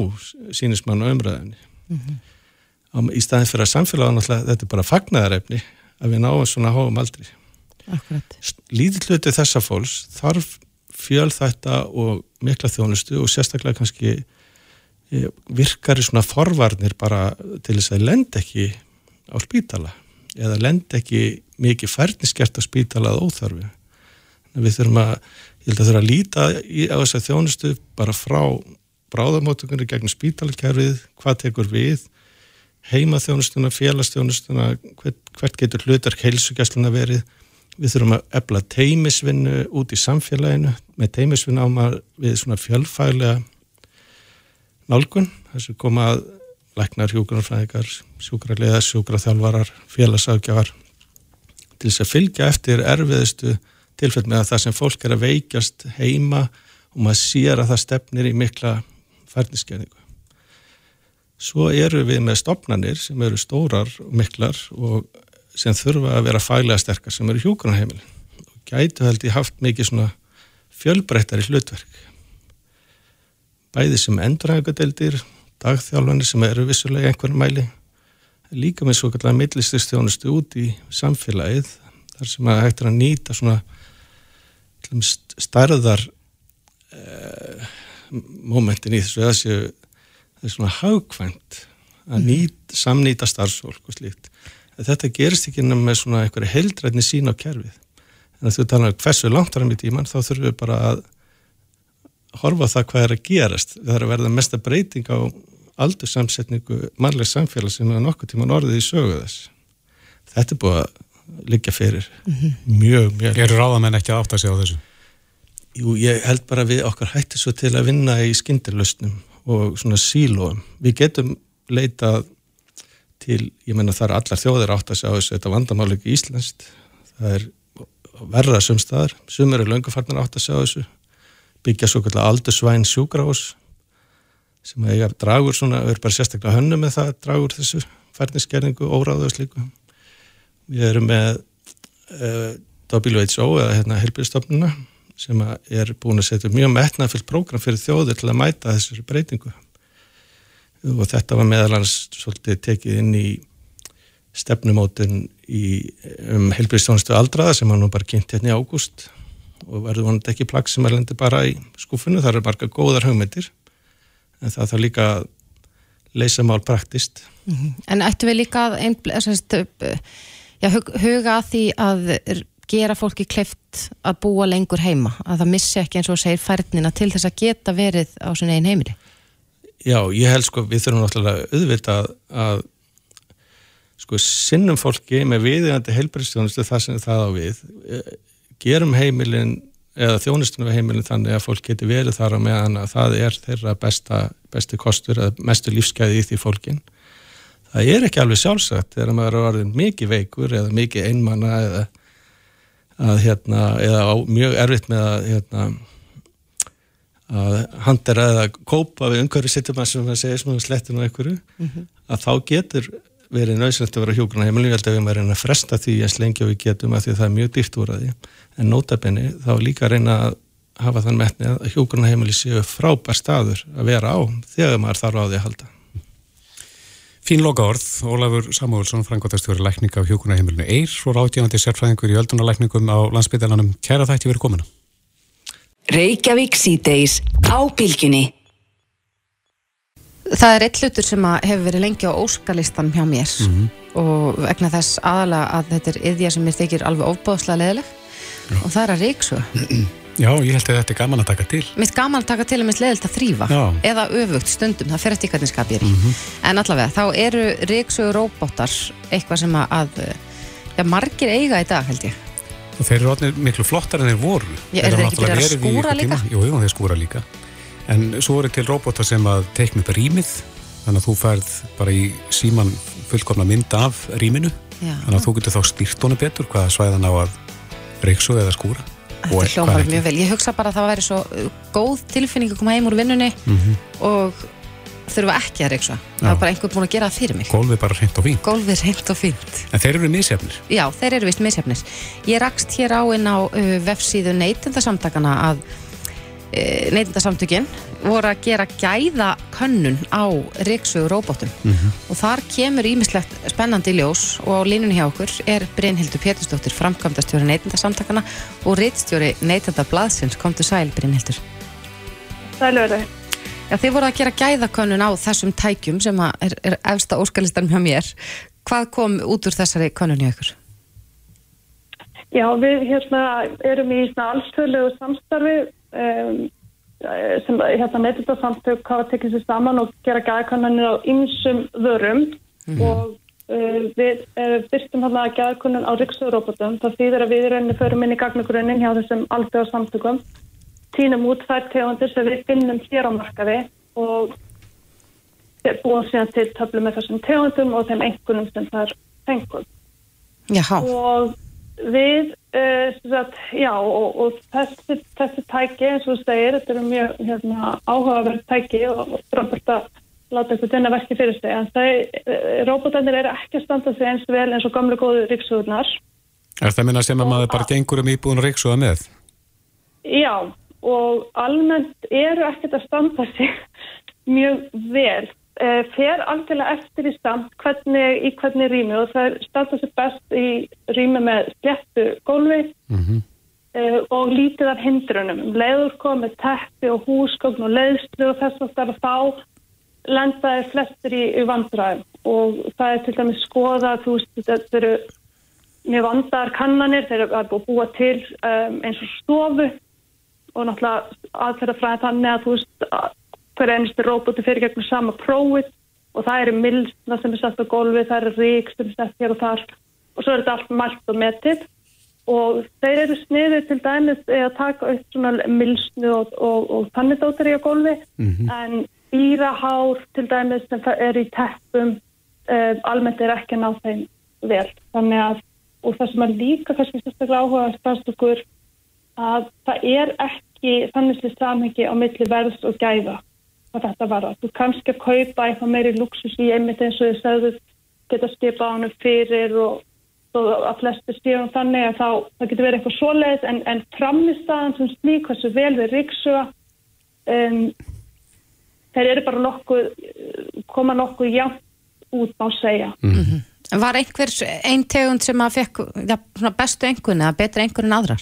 sínist mann á umræðinni mm -hmm. í staðin fyrir að samfélaga þetta er bara fagnæðarefni að við náum svona háum aldri Lítill hluti þessa fólks þarf fjöl þetta og mikla þjónustu og sérstaklega kannski eh, virkar í svona forvarnir bara til þess að lend ekki á spítala eða lend ekki mikið færniskert að spítalað óþarfi. Við þurfum að, ég held að þurfum að líta í, á þess að þjónustu bara frá bráðamótökunni gegn spítalkerfið, hvað tekur við, heimaþjónustuna, félagstjónustuna, hvert, hvert getur hlutark heilsugjastluna verið. Við þurfum að ebla teimisvinnu út í samfélaginu, með teimisvinnu á maður við svona fjölfælega nálgun, þess að koma að læknar, hjúgrunarfræðikar, sjúkrarleðar, sjúkraþjálfarar, félagsákjafar til þess að fylgja eftir erfiðistu tilfell með að það sem fólk er að veikjast heima og maður sér að það stefnir í mikla færniskeningu. Svo eru við með stopnarnir sem eru stórar og miklar og sem þurfa að vera faglega sterkar sem eru hjókunarheimilin og gætu held ég haft mikið svona fjölbreyttari hlutverk bæði sem endurhægadeldir dagþjálfanir sem eru vissulega einhvern mæli líka með svo kallar millistyrstjónustu út í samfélagið þar sem að hægt er að nýta svona starðar eh, momentin í þessu þessu það er svona haugkvæmt að mhm. nýt, samnýta starfsfólk og slíkt. Þetta gerist ekki nema með svona einhverju heldrætni sín á kerfið. En þú tala um hversu langt áram í tíman þá þurfum við bara að horfa það hvað er að gerast. Það er að verða mesta breyting á aldursamsetningu mannleg samfélag sem er nokkuð tíman orðið í sögu þess. Þetta er búið að liggja fyrir -hmm. mjög, mjög. Eru ráðamenn ekki að segja á þessu? Jú, ég held bara við okkar hætti svo til að vinna í skindirlöstnum og svona sílóum. Við getum leitað til, ég menna það er allar þjóðir átt að sjá þessu, þetta vandamál ekki íslenskt, það er verða sumstaðar, sumur er löngufarnar átt að sjá þessu, byggja svo kallar aldursvæn sjúgrás sem að eiga dragur svona, við erum bara sérstaklega hönnu með það, dragur þessu færniskerningu, óráðu og slíku. Við erum með uh, eh, WHO eða hérna helbíðstofnuna sem er búin að setja mjög metnafyllt prógram fyrir þjóðir til að mæta þessari breytingu og þetta var meðalans svolítið tekið inn í stefnumótun í um, helbriðstjónustu aldraða sem nú bara kynnt hérna í ágúst. Og verður vonandi ekki plagg sem er lendi bara í skúfunni, það eru marga góðar hugmyndir. En það þarf líka að leysa mál praktist mm -hmm. En ættu við líka að já, huga að því að gera fólki kleift að búa lengur heima, að það missi ekki eins og segir færnina til þess að geta verið á svona einn heimili Já, ég held sko, við þurfum náttúrulega auðvitað að sko sinnum fólki með viðjandi heilbæriðstjónustu það sem það á við. Eh, gerum heimilin eða þjónustunum heimilin þannig að fólk geti verið þar á meðan að það er þeirra besta, besti kostur eða mestu lífsgæði í því fólkin það er ekki alveg sjálfsagt þegar maður er orðin mikið veikur eða mikið einmanna eða að hérna, eða á, mjög erfitt með að hérna að handera eða kópa við umhverju sittum að sem að segja svona slettinu og einhverju mm -hmm. að þá getur verið nöðsynlegt að vera hjókurna heimilin, ég held að við erum að reyna að fresta því eins lengi og við getum að því að það er mjög dýrt úr að því. En nótabenni þá líka að reyna að hafa þann metni að hjókurna heimili séu frábær staður að vera á þegar maður þarf á því að halda. Fín loka orð, Ólafur Samúlsson frangotastjóri lækning af hjókurna heimilinu Eir og ráðgjafandi sérfræðingur í öldunarlækningum á landsbytalanum. Kæra þætti verið komina Reykjavík síðdeis á bylginni. Það er eitt hlutur sem hefur verið lengi á óskalistan hjá mér mm -hmm. og vegna þess aðalega að þetta er yðja sem mér þykir alveg ofbáðslega leðileg og það er að reyksu. Já, ég held að þetta er gaman að taka til. Mitt gaman að taka til er mitt leðilt að þrýfa Já. eða öfugt stundum, það fer eftir hvernig skap ég er í. Mm -hmm. En allavega, þá eru reyksu róbótar eitthvað sem að ja, margir eiga í dag held ég og þeir eru allir miklu flottar en þeir voru. Já, er þeir ekki byrjað að skúra líka? Jú, jú, þeir skúra líka. En svo eru til robota sem að teikna upp rýmið. Þannig að þú færð bara í síman fullkomna mynd af rýminu. Já. þannig að þú getur þá stýrt honu betur hvaða svæðan á að reyksu eða skúra. Þetta hljómar mjög vel, ég hugsa bara að það væri svo góð tilfinning að koma heim úr vinnunni mm -hmm. og þurfa ekki að reyksa. Það er bara einhvern búin að gera það fyrir mig. Gólfið bara reynd og fínt. Gólfið reynd og fínt. En þeir eru misjafnir. Já, þeir eru vist misjafnir. Ég rakst hér á inn á uh, vefsíðu neytendasamtakana að uh, neytendasamtökin voru að gera gæða könnun á reyksugur róbótum mm -hmm. og þar kemur ímislegt spennandi ljós og á línunni hjá okkur er Brynhildur Pétursdóttir framkvæmdastjóri neytendasamtakana og reittstjóri neytendablaðsins. Kom til sæl Brynhildur. Sælverði Já, þið voru að gera gæðakönnun á þessum tækjum sem er, er efsta óskalistan hjá mér. Hvað kom út úr þessari könnun í ykkur? Já, við hérna, erum í allstöðlegu samstarfi um, sem hérna, neytita samtök hafa tekið sér saman og gera gæðakonnunir á ymsum vörum mm. og uh, við uh, byrstum hérna gæðakonun á Riksauðrópatum. Það þýðir að við förum inn í gagnagrunnin hjá þessum alltaf samtökum týnum út þær tegundir sem við finnum hér á markaði og búum síðan til töflu með þessum tegundum og þeim einhvernum sem það er fengun. Jáhá. Og við, uh, sagt, já, og, og þessi, þessi tæki, eins og þú segir, þetta eru mjög hérna, áhugaverð tæki og framfært að láta eitthvað dynna verki fyrir sig en þau, robotarnir eru ekki að standa sig eins vel eins og gamlu góðu ríksugurnar Er það minna sem að maður bara gengur um íbúin og ríksuða með? Já, og almennt eru ekkert að standa sig mjög vel. E, fer algjörlega eftir í stand hvernig, í hvernig rými og það standa sig best í rými með sléttu gólfi mm -hmm. e, og lítið af hindrunum. Leður komið teppi og húsgögn og leiðslu og þess að það er þá lendaði flestir í, í vandræðum og það er til dæmis skoða þú veist þetta eru mjög vandar kannanir þeir eru búið til um, eins og stofu og náttúrulega aðferðafræði þannig að þú veist hver einstu róbóti fyrir gegnum sama prófið og það eru milsna sem er sett á golfi, það eru rík sem er sett hér og þar og svo er þetta allt mælt og metið. Og þeir eru sniðið til dæmis að taka upp svona milsnu og, og, og tannidótari á golfi mm -hmm. en dýrahár til dæmis sem er í teppum uh, almennt er ekki að ná þeim vel. Þannig að og það sem er líka kannski sérstaklega áhuga að það er ekki þannig sem samhengi á milli verðs og gæða að þetta var að þú kannski að kaupa eitthvað meiri luxus í einmitt eins og að þú geta skipa á hann fyrir og, og að flestu stíðum þannig að þá það getur verið eitthvað svoleiðis en, en framistæðan sem slík hversu vel við ríksuga um, þeir eru bara nokkuð koma nokkuð jafn út á að segja mm -hmm. Var einhvers einn tegund sem að fekk ja, bestu einhvern eða betri einhvern en aðrar?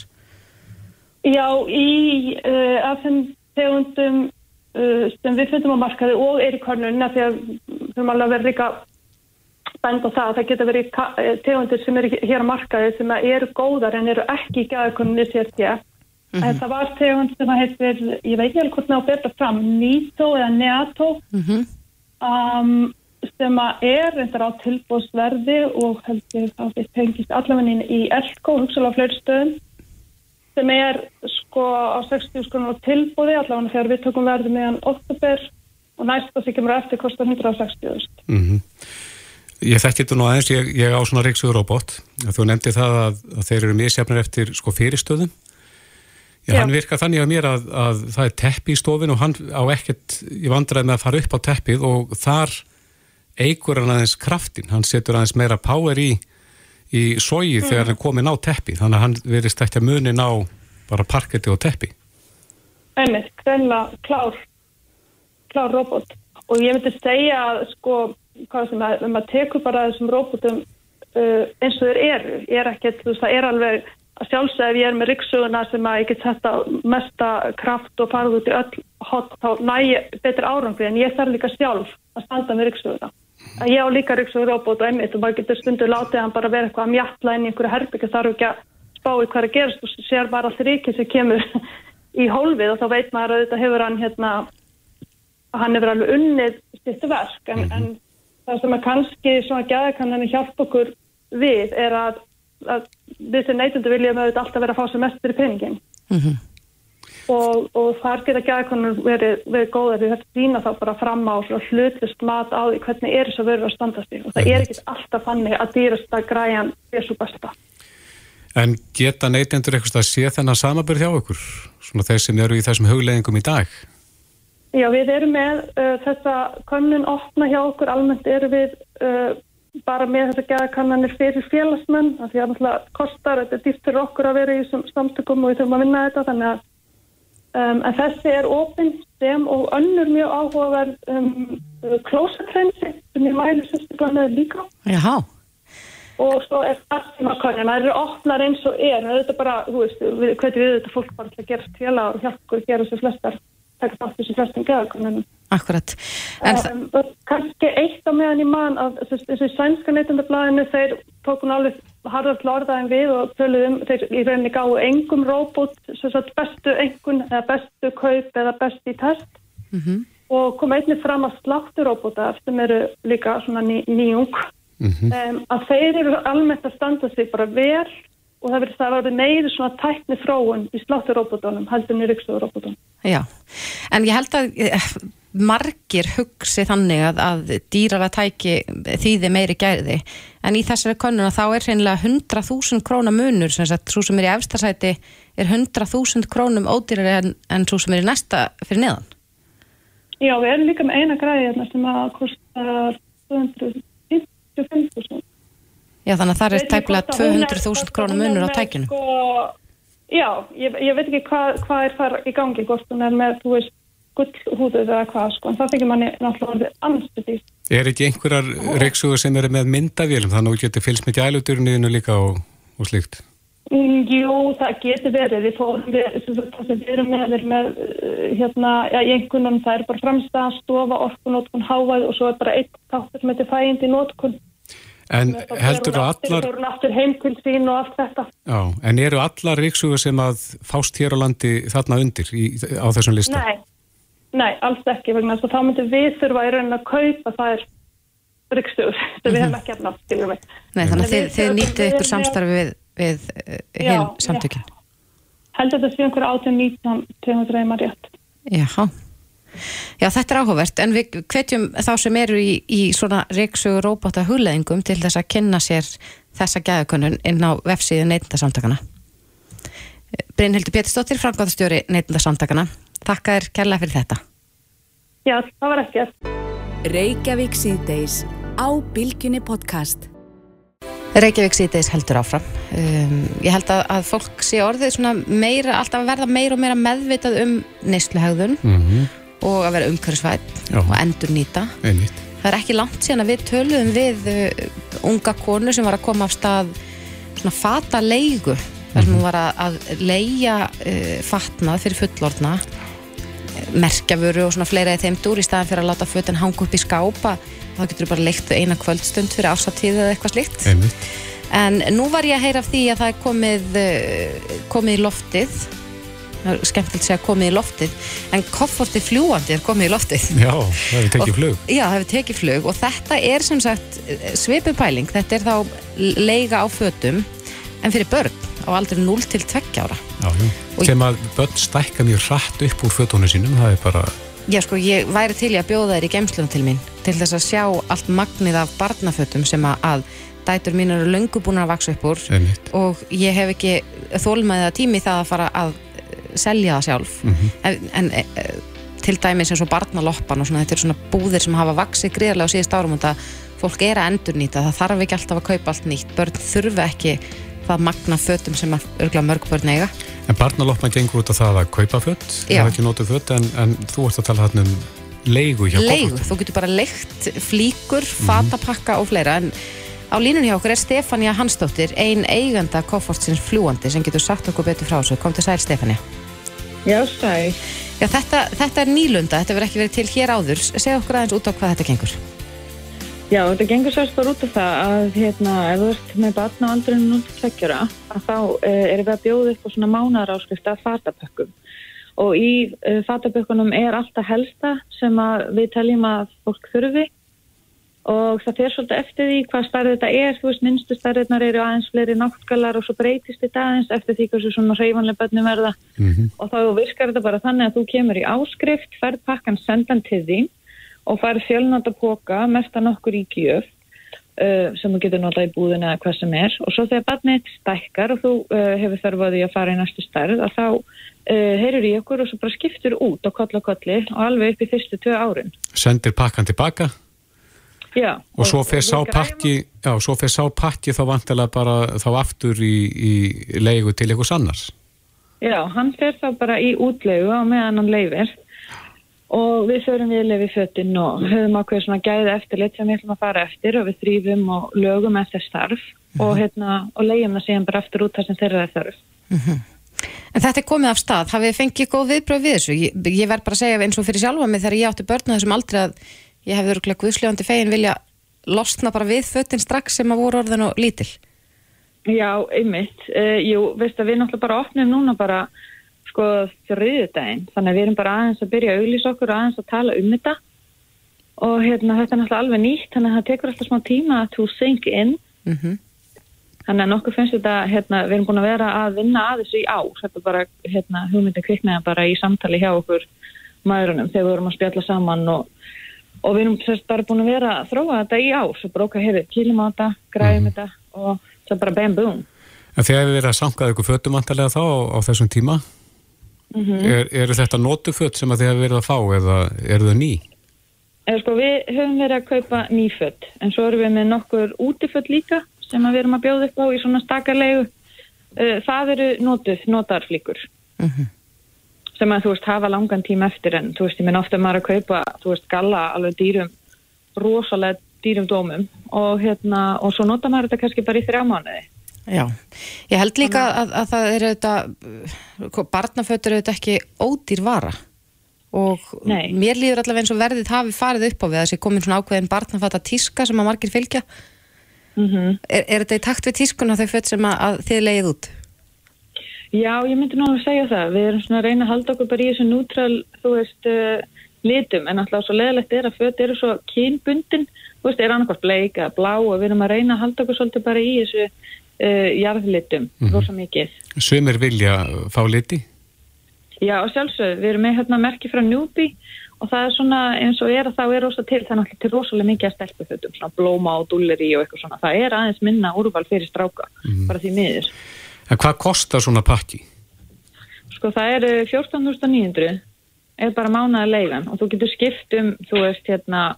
Já, í uh, af þeim tegundum uh, sem við fundum á markaði og er í kornunna því að við höfum alveg verið líka bænd á það að það geta verið tegundir sem eru hér á markaði sem eru góðar en eru ekki í gæðakonunni sér því að Mm -hmm. Það var tegund sem að heitir, ég veit ekki alveg hvort það á betra fram, Nito eða Neato mm -hmm. um, sem að er reyndar á tilbúsverði og heldur að við tengist allaveginn í Elko, hugsalega á fleiri stöðum sem er sko á 60 skrunum á tilbúði allaveginn þegar við tökum verði meðan oktober og næsta sem kemur eftir kostar 160 mm -hmm. Ég þekki þetta nú aðeins, ég, ég á svona ríksugur robot, þú nefndi það að, að þeir eru misjafnir eftir sko fyrirstöðum Já, hann virkar þannig að mér að, að það er teppi í stofin og hann á ekkert í vandræði með að fara upp á teppið og þar eigur hann aðeins kraftin, hann setur aðeins meira power í, í sógi mm. þegar hann komin á teppi, þannig að hann verist ekki að munin á bara parketti og teppi. Einmitt, greinlega klár, klár robot og ég myndi segja að sko, hvað sem að, um að teku bara þessum robotum uh, eins og þeir eru, ég er ekkert, þú veist, það er alveg að sjálfsög ef ég er með ryggsuguna sem að ég get setta mesta kraft og farið út í öll hot þá næ betur árangri en ég þarf líka sjálf að standa með ryggsuguna að ég á líka ryggsugur robot og einmitt og maður getur stundu látið hann bara vera eitthvað að mjalla inn í einhverju herbyggja þarf ekki að spá í hvað að gerast og sér bara allt ríkið sem kemur í hólfið og þá veit maður að þetta hefur hann hérna að hann hefur alveg unnið styrtu verk en, en það sem að kannski svona gæða kann hann hjálpa okkur við er að að við sem neytundu viljum auðvitað alltaf vera að fá sem mest fyrir peningin mm -hmm. Og, og þar geta gæðkonur verið, verið góðar því þetta dýna þá bara fram á hlutist mat á því hvernig er þess að vera að standast í. Og það er ekki alltaf fannig að dýrast að græjan er svo besta. En geta neytendur eitthvað að sé þennan samabur hjá okkur svona þeir sem eru í þessum hugleggingum í dag? Já, við erum með uh, þessa konun opna hjá okkur. Almennt eru við uh, bara með þess að geða kannanir fyrir félagsmenn því að náttúrulega kostar, þetta fyrir okkur að vera í samtökum og við þurfum að vinna þetta þannig að um, en þessi er ofinn sem og önnur mjög áhugaverð um, klósatrensi sem ég mælu sérstaklega með líka. Jaha. Og svo er kannina, það eru opnar eins og er, það er þetta bara, þú veist, við, hvernig við þetta fólk bara til að gera stjala og hjálpa að gera þessu flestar taka þátt þessu flestum geðakonunum Akkurat. Um, Kanski eitt á meðan í mann að þessu sænska neytundablaðinu þeir tókun alveg harðast lorðaðin við og töluðum, þeir í rauninni gáðu engum róbot, bestu engun eða bestu kaup eða besti test mm -hmm. og kom einnig fram að slátturóbotar sem eru líka svona ný, nýjung mm -hmm. um, að þeir eru almennt að standa sig bara vel og það verður það að vera meiri svona tækni fróun í slátturóbotunum heldur niður yksuróbotunum. Já, en ég held að eh, margir hugsi þannig að, að dýrara tæki þýði meiri gæði en í þessari konuna þá er hreinlega 100.000 krónar munur sem sem er í efstasæti er 100.000 krónum ódýrari en, en svo sem er í næsta fyrir neðan Já, við erum líka með eina græði hérna sem að kostar 255.000. Já, þannig að það er að er- 200.000 hvort að krónum hún er munur á tækinu. Sko, já, ég, ég veit ekki hvað hva er þar í gangi, hvort hún er með, þú veist, gullhúðuð eða hvað, sko, en það þykir manni náttúrulega anstæðið. Er ekki einhverjar reyksugur sem eru með myndavélum þannig að þú getur fylgst með gæludurniðinu líka og, og slíkt? Mm, Jú, það getur verið, við fórum við, það sem við erum með, erum með, uh, hérna, já, í einhvernum, það er bara fremsta, stofa, orkunótkun, hávæð og svo er bara eitt þáttur sem heitir fæindi nótkun. En heldur þú allar, Það eru aftur heim til sín og allt þetta. já, en eru allar reyksugur sem að fást hér á landi þarna undir í, á þessum lista? Nei, nei, alls ekki vegna þess að þá myndum við þurfa í raunin að kaupa þær ryggstugur sem við hefum ekki efna skiljum við. Nei, þannig að þið, þið við ykkur samstarfi við, við Já, hinn já. samtökin. Heldur þetta sé einhverja 18-19 tegum dreymar rétt. Já. Já, þetta er áhugavert, en við hvetjum þá sem eru í, í svona reyksugur róbóta hugleðingum til þess að kynna sér þessa gæðakönnun inn á vefsíðu neytindasamtakana. Brynhildur Pétursdóttir, Frankváðastjóri neytindasamtakana. Takka þér kærlega fyrir þetta. Já, það var ekki eftir. Reykjavík síðdeis á Bilginni podcast. Reykjavík síðdeis heldur áfram. Um, ég held að, að fólk sé orðið svona meira, alltaf að verða meira og meira meðvitað um neysluhegðun Mm og að vera umhverfisvætt Já. og endur nýta. Einmitt. Það er ekki langt síðan að við töluðum við uh, unga konu sem var að koma af stað svona fata leigu þar sem hún var að, að leia uh, fatnað fyrir fullorðna merkjavöru og svona fleira í þeim dúr í staðan fyrir að láta fötin hanga upp í skápa. Þá getur þú bara leikt eina kvöldstund fyrir ásatíð eða eitthvað slíkt. Einmitt. en nú var ég að heyra af því að það er komið uh, komið í loftið. Skemmtilegt að segja komið í loftið en koffortið fljúandi er komið í loftið. Já, það hefur tekið flug. Já, það hefur tekið flug og þetta er sem sagt svipið pæling, þetta er þá leiga á fötum en fyrir börn á aldrei 0 til 2 ára. Sem að börn stækka mjög hratt upp úr fötunum sínum, það er bara, Já, sko, ég væri til að bjóða þér í geimslunum til mín til þess að sjá allt magnið af barnafötum sem að, að dætur mín eru löngu búin að vaksa upp úr. Einmitt. og ég hef ekki þólmaðið að tími það að fara að eh, selja það sjálf. En, en e, til dæmis eins og barnaloppan og svona, þetta eru svona búðir sem hafa vaksið greiðlega á síðust árum og það fólk er að endurnýta, það þarf ekki alltaf að kaupa allt nýtt, börn þurfa ekki það magna fötum sem að örgla mörg börn eiga. En barnaloppan gengur út á það að kaupa fött, Já. eða ekki notu fött, en, en þú ert að tala þarna um leigu hjá leigu, Kofforti. þú getur bara leikt flíkur, fatapakka og fleira. En á línun hjá okkur er Stefania Hansdóttir ein eiganda Koffortsins fljúandi sem getur sagt okkur betur frá þessu, kom til sæl Stefania. Já, sæl. Já, þetta, þetta er nýlunda, þetta verður ekki verið til hér áður. Segja okkur aðeins út á hvað þetta gengur Já, þetta gengur sérst bara út af það að hérna, ef þú ert með batna á aldrinu 0-2 að þá uh, erum við að bjóða upp á svona mánaráskrift af fatapökkum og í uh, fatapökkunum er alltaf helsta sem við teljum að fólk þurfi. Og það fer svolítið eftir því hvað starf þetta er, þú veist, minnstu starfinnar eru aðeins fleiri náttgalar og svo breytist þetta aðeins eftir því hversu svona hreyfanlega bönnum verða. Mhm. og þá virkar þetta bara þannig að þú kemur í áskrift, færð pakkan sendan til þín og færð fjölnóta póka mestan okkur í gjöf uh, sem þú getur notað í búðinu eða hvað sem er og svo þegar barnið stækkar og þú uh, hefur þörfaði að fara í næstu stærð að þá uh, heyrur í okkur og svo bara skiptur út á koll og kolli og alveg upp í fyrstu tvö árin. Sendir pakkan tilbaka Já, og svo fer sá pakki, já, svo fer sá pakki þá vantilega bara þá aftur í, í leigu til einhvers annars. Já, hann fer þá bara í útlegu á meðan hann leifir og við förum við lefi fötin og höfum ákveð svona gæði eftirlit sem við ætlum að fara eftir og við þrýfum og lögum eftir starf og, hérna, og leiðum það síðan bara aftur út þar sem þeirra er þörf. En þetta er komið af stað, hafið þið fengið góð viðbröð við þessu? Ég, ég verð bara að segja eins og fyrir sjálfa mig þegar ég átti börn á þessum aldrei að ég hefði örgulega guðsljóðandi fegin vilja losna bara við fötin strax sem að voru orðin og lítil. Já, einmitt. Uh, jú, veist að við náttúrulega bara opnum núna bara sko þriðudaginn þannig að við erum bara aðeins að byrja að auglýsa okkur og aðeins að tala um þetta og hérna þetta er náttúrulega alveg nýtt þannig að það tekur alltaf smá tíma to sink in Mm Þannig að nokkuð finnst þetta, hérna, við erum búin að vera að vinna að þessu í ár. Þetta er bara, hérna, hugmyndin kviknaði bara í samtali hjá okkur maðurunum þegar við vorum að spjalla saman og, og við erum sérst bara búin að vera að þróa þetta í ár. Svo okkar hefur kýlum á þetta, græðum þetta og svo bara bam boom. En þegar við verðum að sankaða ykkur fötum vantarlega þá á, á þessum tíma? Er, eru þetta notuföt sem að þið hefur verið að fá eða eru þau ný? Eða sko við höfum verið að kaupa nýfött en svo erum við með nokkur útifött líka sem að við erum að bjóða upp á í svona stakarlegu. Uh, það eru notuð, notarflíkur sem að þú veist hafa langan tíma eftir en þú veist ég minn ofta maður að kaupa þú veist galla alveg dýrum rosalega dýrum dómum og hérna og svo nota maður þetta kannski bara í þrjá mánuði. Já, ég held líka að, að það eru þetta, barnafötur eru þetta ekki ódýr vara og Nei. mér líður allavega eins og verðið hafi farið upp á við að þessi komin svona ákveðin barnafata tíska sem að margir fylgja. Mm Er, er þetta í takt við tískuna þau fött sem að, að þið leiðið út? Já, ég myndi nú að segja það. Við erum svona að reyna að halda okkur bara í þessu nútral, þú veist, uh, litum, en alltaf svo leðilegt er að föt eru svo kynbundin, þú veist, er annarkvært bleik eða blá og við erum að reyna að halda okkur svolítið bara í þessu uh, jarðlitum, mm Mhm. rosa mikið. Sumir vilja fá liti? Já, og sjálfsög, við erum með hérna merki frá Newbie og það er svona eins og er að þá er rosa til, það er náttúrulega til rosalega mikið að stelpu fötum, svona blóma og dulleri og eitthvað svona. Það er aðeins minna úrval fyrir stráka, bara því miður. En hvað kostar svona pakki? Sko það eru 14.900 er bara mánaða leigan og þú getur skipt um, þú veist, hérna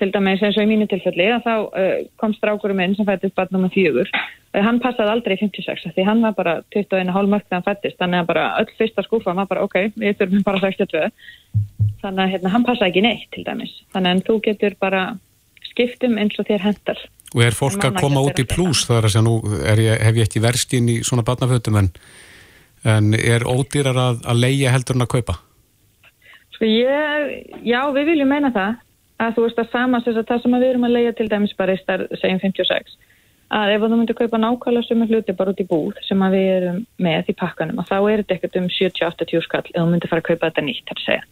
til dæmis eins og í mínu tilfelli að þá uh, kom strákurum minn sem fættist bara nummer fjögur. Uh, hann passaði aldrei í 56 af því hann var bara 21,5 mörg þegar hann fættist þannig að bara öll fyrsta skúfa var bara ok, við þurfum bara 62 þannig að hérna, hann passaði ekki neitt til dæmis. Þannig að þú getur bara skipt um eins og þér hendar Og er fólk að koma út í plús? Þar að segja nú ég, hef ég ekki verst inn í svona barnafötum en, en er ódýrar að, að leia heldur en að kaupa? Sko ég, já, við viljum meina það að þú veist að sama þess að það sem að við erum að leia til dæmis bara í starf, segjum 56 að ef þú myndir kaupa nákvæmlega sömu hluti bara út í búð sem að við erum með í pakkanum að þá er þetta ekkert um 70-80 skall ef þú myndir fara að kaupa þetta nýtt að segja.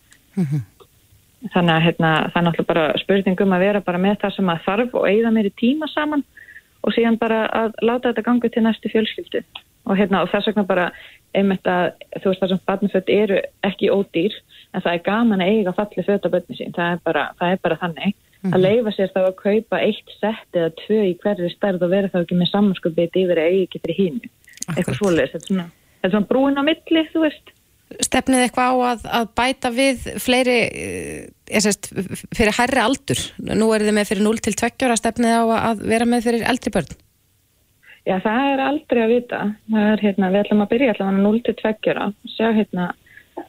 Þannig að hérna, það er náttúrulega bara spurningum að vera bara með það sem að þarf og eigða meiri tíma saman og síðan bara að láta þetta ganga til næstu fjölskyldu og, hérna, og þess vegna bara einmitt að þú veist það sem barnaföld eru ekki ódýr en það er gaman að eiga falli föt á börni sín, það er bara, það er bara þannig. Að leifa sér þá að kaupa eitt sett eða tvö í hverri stærð og vera þá ekki með samanskupið yfir að eigi ekki fyrir hínu eitthvað svoleiðis, þetta er svona, svona brúin á milli, þú veist. Stefnið eitthvað á að, að bæta við fleiri, ég sést, fyrir hærri aldur? Nú er þið með fyrir 0 til 2 ára stefnið á að vera með fyrir eldri börn? Já, það er aldrei að vita. Það er, hérna, við ætlum að byrja allavega 0-2 ára, sjá, hérna,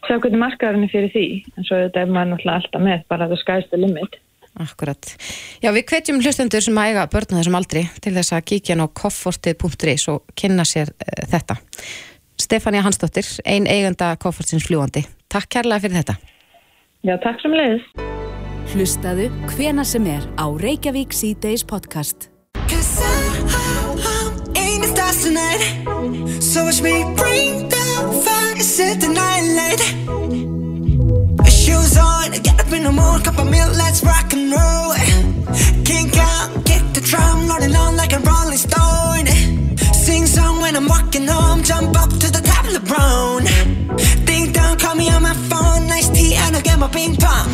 sjá hvernig markaðurinn er fyrir því, en svo þetta er maður náttúrulega alltaf með, bara það skæst the limit. Akkurat. Já, við hvetjum hlustendur sem æga börn á þessum aldri til þess að kíkja ná koffortið.is og kynna sér uh, þetta. Stefania Hansdóttir, ein eiganda koffortins fljúandi. Takk kærlega fyrir þetta. Já, takk sem leiðis. Hlustaðu hvena sem er á Reykjavík C-Days podcast. Cause I'm in the me bring the night light Shoes on, get up in the morning, cup of milk, let's rock and roll. Kink out, kick the drum, rolling on like a rolling stone. Sing song when I'm walking home, jump up to the top of the brown Ding dong, call me on my phone, nice tea and I'll get my ping pong.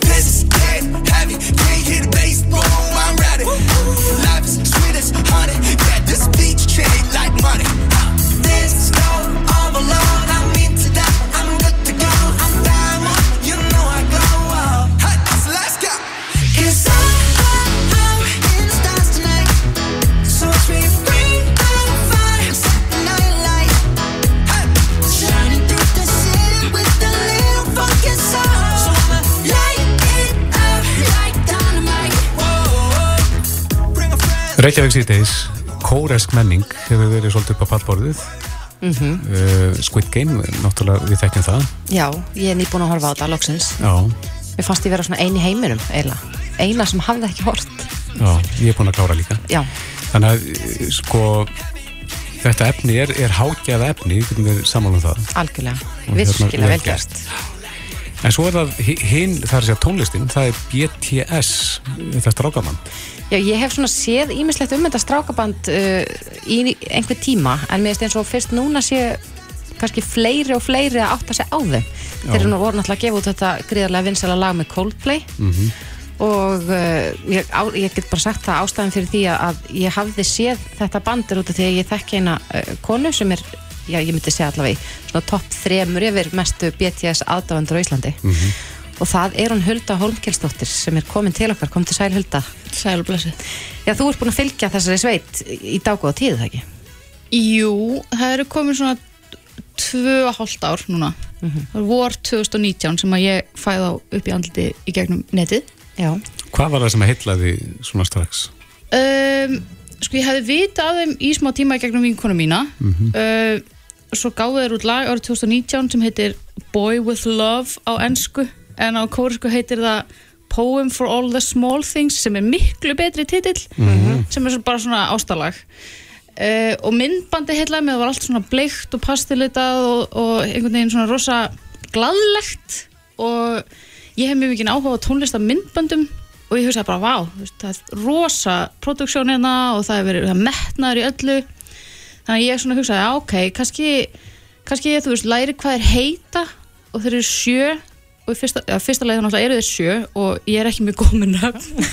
This is heavy, can't Reykjavík síðdeis, kóresk menning hefur verið svolítið upp á pallborðið Mm uh, Squid Game, náttúrulega við þekkjum það Já, ég er nýbúin að horfa á þetta loksins. Já, Mér fannst ég vera svona eini heiminum, eiginlega. Eina sem hafði ekki hort. já, ég er búin að klára líka Já, Þannig að uh, sko þetta efni er, er hágjaða efni, við getum við sammálum það algjörlega. Hérna Virkilega vel vel gert. En svo er það hi- hinn, það er segja tónlistin, það er BTS, þetta strákamann. Já, ég hef svona séð ímislegt um þetta strákaband uh, í einhver tíma en mér finnst eins og fyrst núna sé kannski fleiri og fleiri að átta sig á þeim. Þeir eru nú voru náttúrulega að gefa út þetta gríðarlega vinsala lag með Coldplay. Og uh, ég, á, ég get bara sagt það ástæðan fyrir því að, ég hafði séð þetta bandir út af því að ég þekki eina uh, konu sem er já ég myndi segja allavega í svona topp þremur yfir mestu BTS aðdáðandur á Íslandi og það er hún Hulda Holmkjelsdóttir sem er komin til okkar, kom til sæl Hulda. Sæl og blessu Já, þú ert búin að fylgja þessari sveit í dágóða tíð, það ekki? Jú, það eru komin svona tvö og hálft ár núna. Það vor 2019 sem að ég fæði á upp í andliti í gegnum netið. Já. Hvað var það sem að heitlaði svona strax? um, Sko ég hefði vita af þeim í smá tíma í gegnum vinkonu mína. Mhm. uh, svo gáðu þeir út lag árið 2019 sem heitir Boy with Love á ennsku en á kórisku heitir það Poem for all the small things sem er miklu betri titill sem er bara svona ástalag. Uh, og myndbandi heitlaði með það var allt svona bleikt og pastilitað og, og einhvern veginn svona rosa gladlegt og ég hef mjög mikið áhuga á tónlist af myndböndum og ég hugsaði bara, vá, það er rosa produksjónina og það er verið er metnaður í öllu. Þannig að ég svona hugsaði, ok, kannski kannski ég, þú veist, læri hvað er heita og þeir eru sjö og fyrsta, ja, fyrsta leið náttúrulega eru þeir sjö og ég er ekki með nöfn.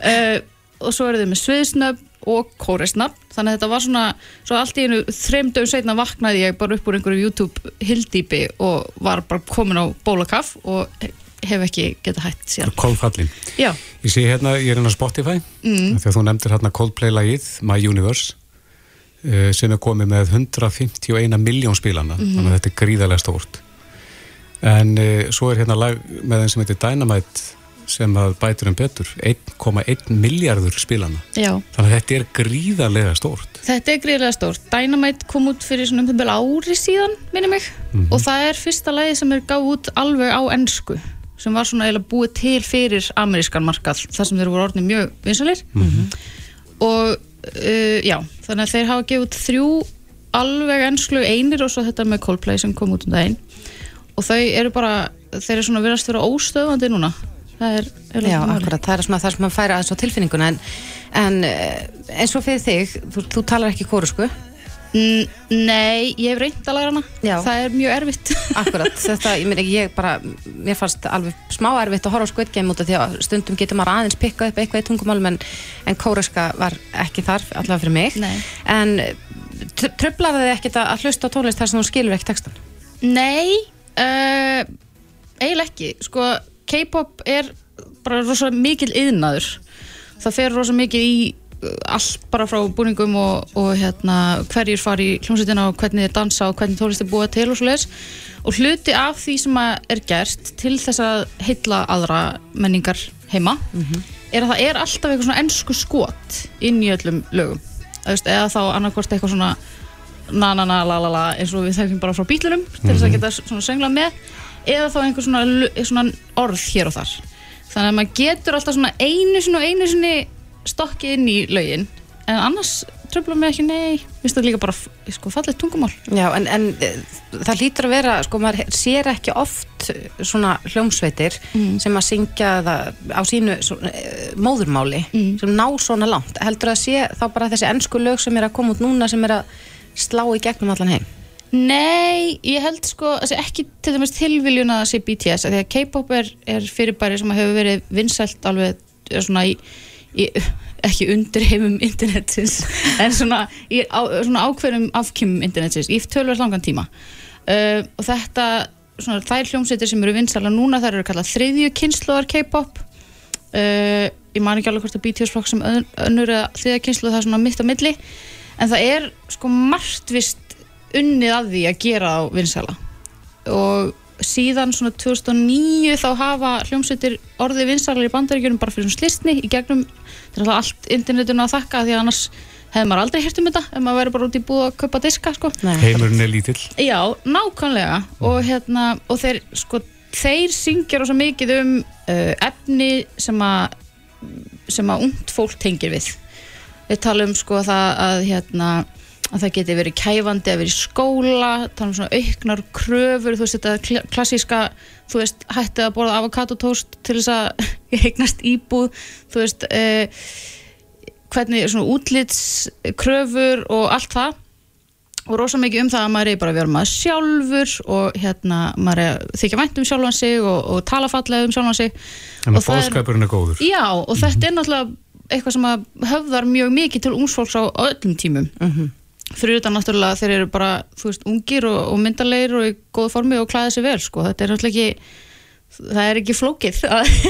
Uh, og svo eru þeir með sviðsnöfn og kóresnöfn þannig að þetta var svona, svo allt í einu þreim dögum setna vaknaði ég bara upp úr einhverju YouTube hildýpi og var bara komin á bólakaff og hef ekki getað hætt síðan. Kólfallin. Ég sé hérna, ég er hérna á Spotify. Mm. þegar þú nefndir hérna Coldplay-lagið My Universe uh, sem er komið með 151 miljón spílana Mhm. þannig að þetta er gríðarlega stórt en uh, svo er hérna lag með þeim sem heitir Dynamite sem að bætur um betur 1,1 miljardur spílana já þannig að þetta er gríðarlega stórt Þetta er greiðlega stórt. Dynamite kom út fyrir svona um það vel ári síðan, minni mig. Og það er fyrsta lagi sem er gáð út alveg á ennsku sem var svona eiginlega búið til fyrir amerískan markað, þar sem þeir voru orðin mjög vinsalir. Og uh, já, þannig að þeir hafa gefið út þrjú alveg ennsku einir og svo þetta með Coldplay sem kom út um daginn. Og þau eru bara, þeir eru svona virast vera óstöðandi núna. Það er, er Já, akkurat, það er svona það sem maður færa aðeins á tilfinninguna en, en eh, eins og fyrir þig, þú, þú talar ekki kórusku N- Nei, ég hef reynd að læra hana Já. Það er mjög erfitt Akkurat, þetta, ég meina, ég bara mér fannst alveg smá erfitt að horfa á Game út af því að stundum getur maður aðeins pikkað upp eitthvað í tungumálum en, en kóruska var ekki þar, allavega fyrir mig Nei. en tr tröflar þið ekkert að að hlusta á tónlist þar sem þú skilur ekki textan? Nei, uh, eiginlega ekki. Sko, K-pop er bara rosa mikil yðnaður það fer rosa mikið í uh, allt bara frá búningum og, og hérna, hverjir fari í hljómsveitina og hvernig þeir dansa og hvernig tólist er búið til og svo og hluti af því sem er gert til þess að heilla aðra menningar heima er að það er alltaf eitthvað svona ennsku skot inn í öllum lögum. Eða þá annarkvort eitthvað svona na na na la la la eins og við þekkjum bara frá bílunum til þess að geta svona sönglað með eða þá einhver svona, svona orð hér og þar. Þannig að maður getur alltaf svona einu sinni og einu sinni stokkið inn í lögin en annars tröfla mig ekki nei það líka bara sko, fallið tungumál. Já, en, en eh, það hlýtur að vera, sko, maður sér ekki oft svona hljómsveitir sem að syngja það á sínu svona, eh, móðurmáli sem ná svona langt. Heldur að sé þá bara þessi ennsku lög sem er að koma út núna sem er að slá í gegnum allan heim? Nei, ég held sko þessi ekki til dæmis tilviljun að það sé BTS því að K-pop er, er fyrirbæri sem hefur verið vinsælt alveg eh, svona í, í ekki undir heimum internetsins en svona, í, á, svona ákveðum afkjumum internetsins í tölverð langan tíma. Uh, og þetta svona, þær hljómsveitir sem eru vinsæla núna þær eru kallað þriðju kynsluðar K-pop. Uh, ég man ekki alveg hvort að BTS flokk sem ön- önnur eða þriðja kynsluð það er svona mitt á milli en það er sko margt vist unnið að því að gera á vinsæla. Og síðan svona 2009 þá hafa hljómsveitir orðið vinsælar í bandaríkjunum bara fyrir svona slistni í gegnum þetta er alltaf allt internetinu að þakka því að annars hefði maður aldrei hirt um þetta ef maður verið bara út í búið að kaupa diska sko. heimurinn er lítill. Já, nákvæmlega. Og, hérna, og þeir, sko, þeir syngja rosa mikið um uh, efni sem að sem að ungt fólk tengir við við tala um sko það að hérna að það geti verið kæfandi að vera í skóla tala um svona auknar kröfur þú veist þetta kl- klassíska þú veist hætti að borða avokadotóst til þess að eignast íbúð þú veist eh, hvernig svona útlitskröfur og allt það. Og rosa mikið um það að maður er bara að vera maður sjálfur og hérna maður er að þykja vænt um sjálfan sig og, og tala fallega um sjálfan sig. Þannig Og það er- er góður. Já, og þetta er náttúrulega eitthvað sem höfðar mjög mikið til ungsfólks á, öllum tímum fyrir utan náttúrulega þeir eru bara þú veist, ungir og, og myndarleir og í góða formi og klæða sér vel sko. þetta er náttúrulega ekki það er ekki flókið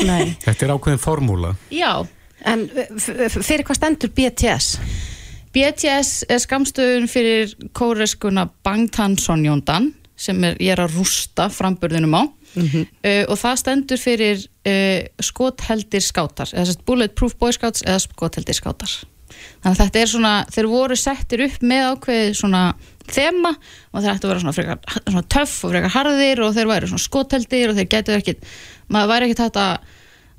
Nei. Þetta er ákveðin formúla. Já En fyrir hvað stendur BTS? BTS er skamstöðun fyrir kóreskuna Bangtan Sonjóndan sem er, ég er að rústa framburðinum á uh, og það stendur fyrir uh, skotheldir skátar bulletproof boy scouts eða skotheldir skátar. Þannig að þetta er svona, þeir voru settir upp með ákveðið svona þema og þeir ættu að vera svona, frekar, svona töff og frekar harðir og þeir væri svona skotheldir og þeir getur ekkit, maður væri ekkit hægt að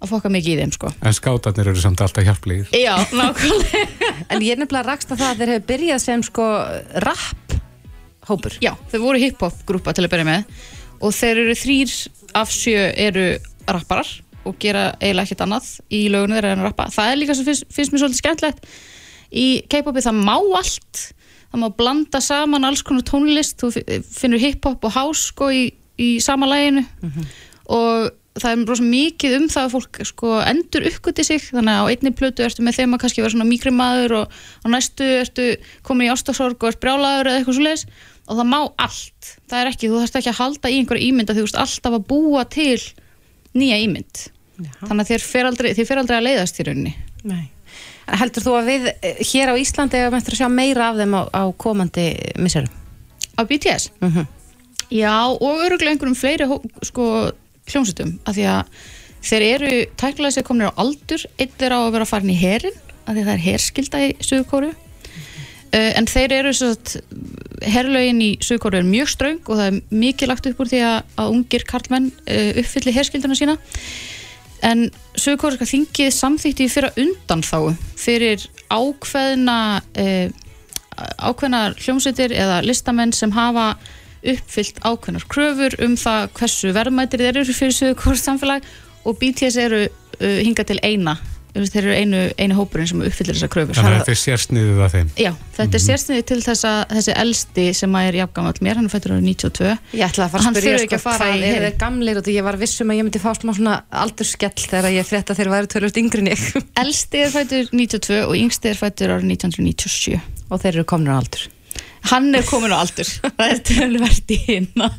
að fokka mikið í þeim sko. En skátarnir eru samt alltaf hjálplegir. Já, nákvæmlega. En ég er nefnilega rakst að það að þeir hefur byrjað sem sko rap hópur. Já, þeir voru hip-hop grúpa til að byrja með og þeir eru þrýr af sjö eru rapparar og gera eiginlega ekkert annað í lögunum þeirra en að rappa. Það er líka sem finnst, finnst mér svolítið skemmtlegt í K-popi það má allt. Það má blanda saman alls konar tónlist. Þú fi- finnur hip-hop og house sko í, í sama læginu og það er rosa mikið um það að fólk sko endur uppgöti sig. Þannig að á einni plötu ertu með þeim að kannski vera svona mýkri maður og á næstu ertu komin í ástasorg og ert brjálaður eða eitthvað svo leiðis og það má allt. Það er ekki, þú þarfst ekki að halda í einhverja ímynd að þú veist alltaf að búa til nýja ímynd. Þannig að þér fer aldrei, þér fer aldrei að leiðast í rauninni. Nei. Heldur þú að við eh, hér á Íslandi erum eftir að sjá meira af þeim á, á komandi misserum? Á BTS? Mm Já, og öruglega einhverjum fleiri sko, hljómsutum, af því að þeir eru tæknilega sér komin á aldur einn er á að vera farin í herin af því að það er herskilda í Suðurkóru uh, en þeir eru að herlögin í Suðurkóru er mjög ströng og það er mikið lagt upp úr því að, að ungir karlmenn uh, uppfylli herskildana sína. En Suðurkóruska þingið samþýtti fyrir undanþáu fyrir ákveðna uh, ákveðnar hljómsveitir eða listamenn sem hafa uppfyllt ákveðnar kröfur um það hversu verðmættir þeir eru fyrir Suðurkóru samfélag og BTS eru uh, hingað til eina. Þeir eru einu, einu hópurinn sem uppfyllir þessar kröfur. Þannig að þetta er sérsniðið að þeim. Já, þetta er sérsniði til þess að þessi elsti sem að er jafngamall mér, hann er fættur árið 92 Ég ætla að fara að spyrja sko, að fara hvað herinn. þeir gamlir? Og því ég var vissum að ég myndi fá smá svona aldurskell þegar ég frétta að þeir væri tölvöld yngri en ég. Elsti er fættur 92 og yngsti er fættur árið 1997 og þeir eru komin á aldur Hann er komin á aldur. Það er tölvert í hinna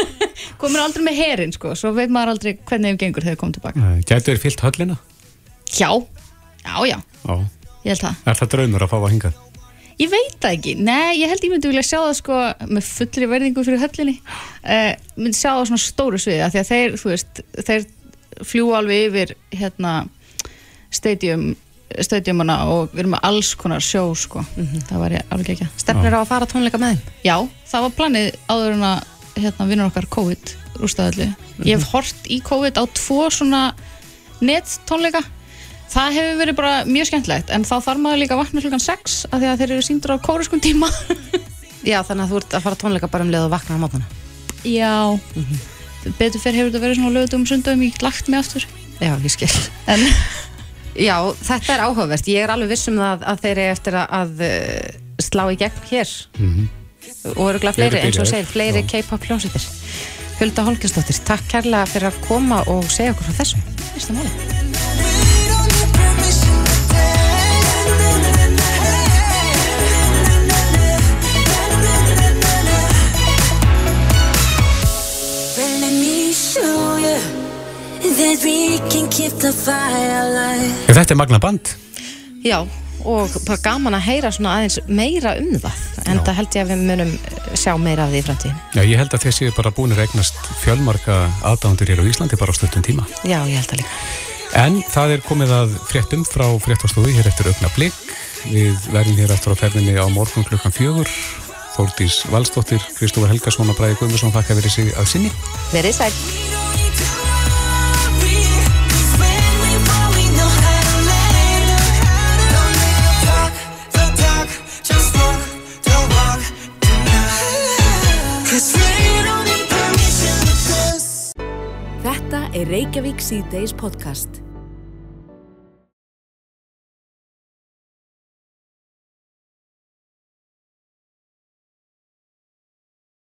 komin á aldur með herin sko. Svo veit maður aldrei hvernig þeim gengur þegar þeir komið tilbaka. Gætu þeir fyllt höllina? Já, já, já, Já. ég held það. Er það draumur að fá að hingað? Ég veit það ekki, nei, ég held ég myndi vilja sjá það sko með fullri verðingu fyrir höllinni. Uh, myndi sjá það svona stóru sviði af því að þeir, þú veist, þeir fljúa alveg yfir hérna stadium, stadiumana og við erum með alls konar sjó sko. Það var ég alveg ekki Stefnir á að fara tónleika með þeim? Já, það var planið áður en að hérna vinnur okkar COVID rústaðalli. Ég hef hort í COVID á tvo svona net tónleika það hefur verið bara mjög skemmtilegt en þá þarf maður líka að vakna klukkan 6 af því að þeir eru síndur á kóriskum tíma. Já, þannig að þú ert að fara tónleika bara um leið og vakna á mótana Já. Betur fyrir hefur þetta verið svona lögutum sundum ég lagt mig aftur. Já, ég skil. En Já, þetta er áhugavert. Ég er alveg viss um það að þeir eru eftir að, að uh, slá í gegn hér og öruglega fleiri, Fleiri eins og segir, fleiri. K-pop hljómsveitir. Hulda Holgesdóttir, takk kærlega fyrir að koma og segja okkur frá þessu. Fyrsta máli that we can keep the fire alive. Þetta er Magna Band. Já, og bara gaman að heyra svona aðeins meira um það. En það held ég að við munum sjá meira af því í framtíðin. Já, ég held að þeir séu bara búinir að eignast fjölmarka aðdándur hér á Íslandi bara á stundum tíma. Já, ég held að líka. En það er komið að fréttum frá fréttastofu hér eftir augna blik. Við verðum hér eftir á ferðinni á morgun klukkan fjögur. Þórdís Valsdóttir, Kristófur Helgason og Bræði Guðmundsson þakka verið sig að sinni. Verið sæl. Reykjavík C-Days podcast.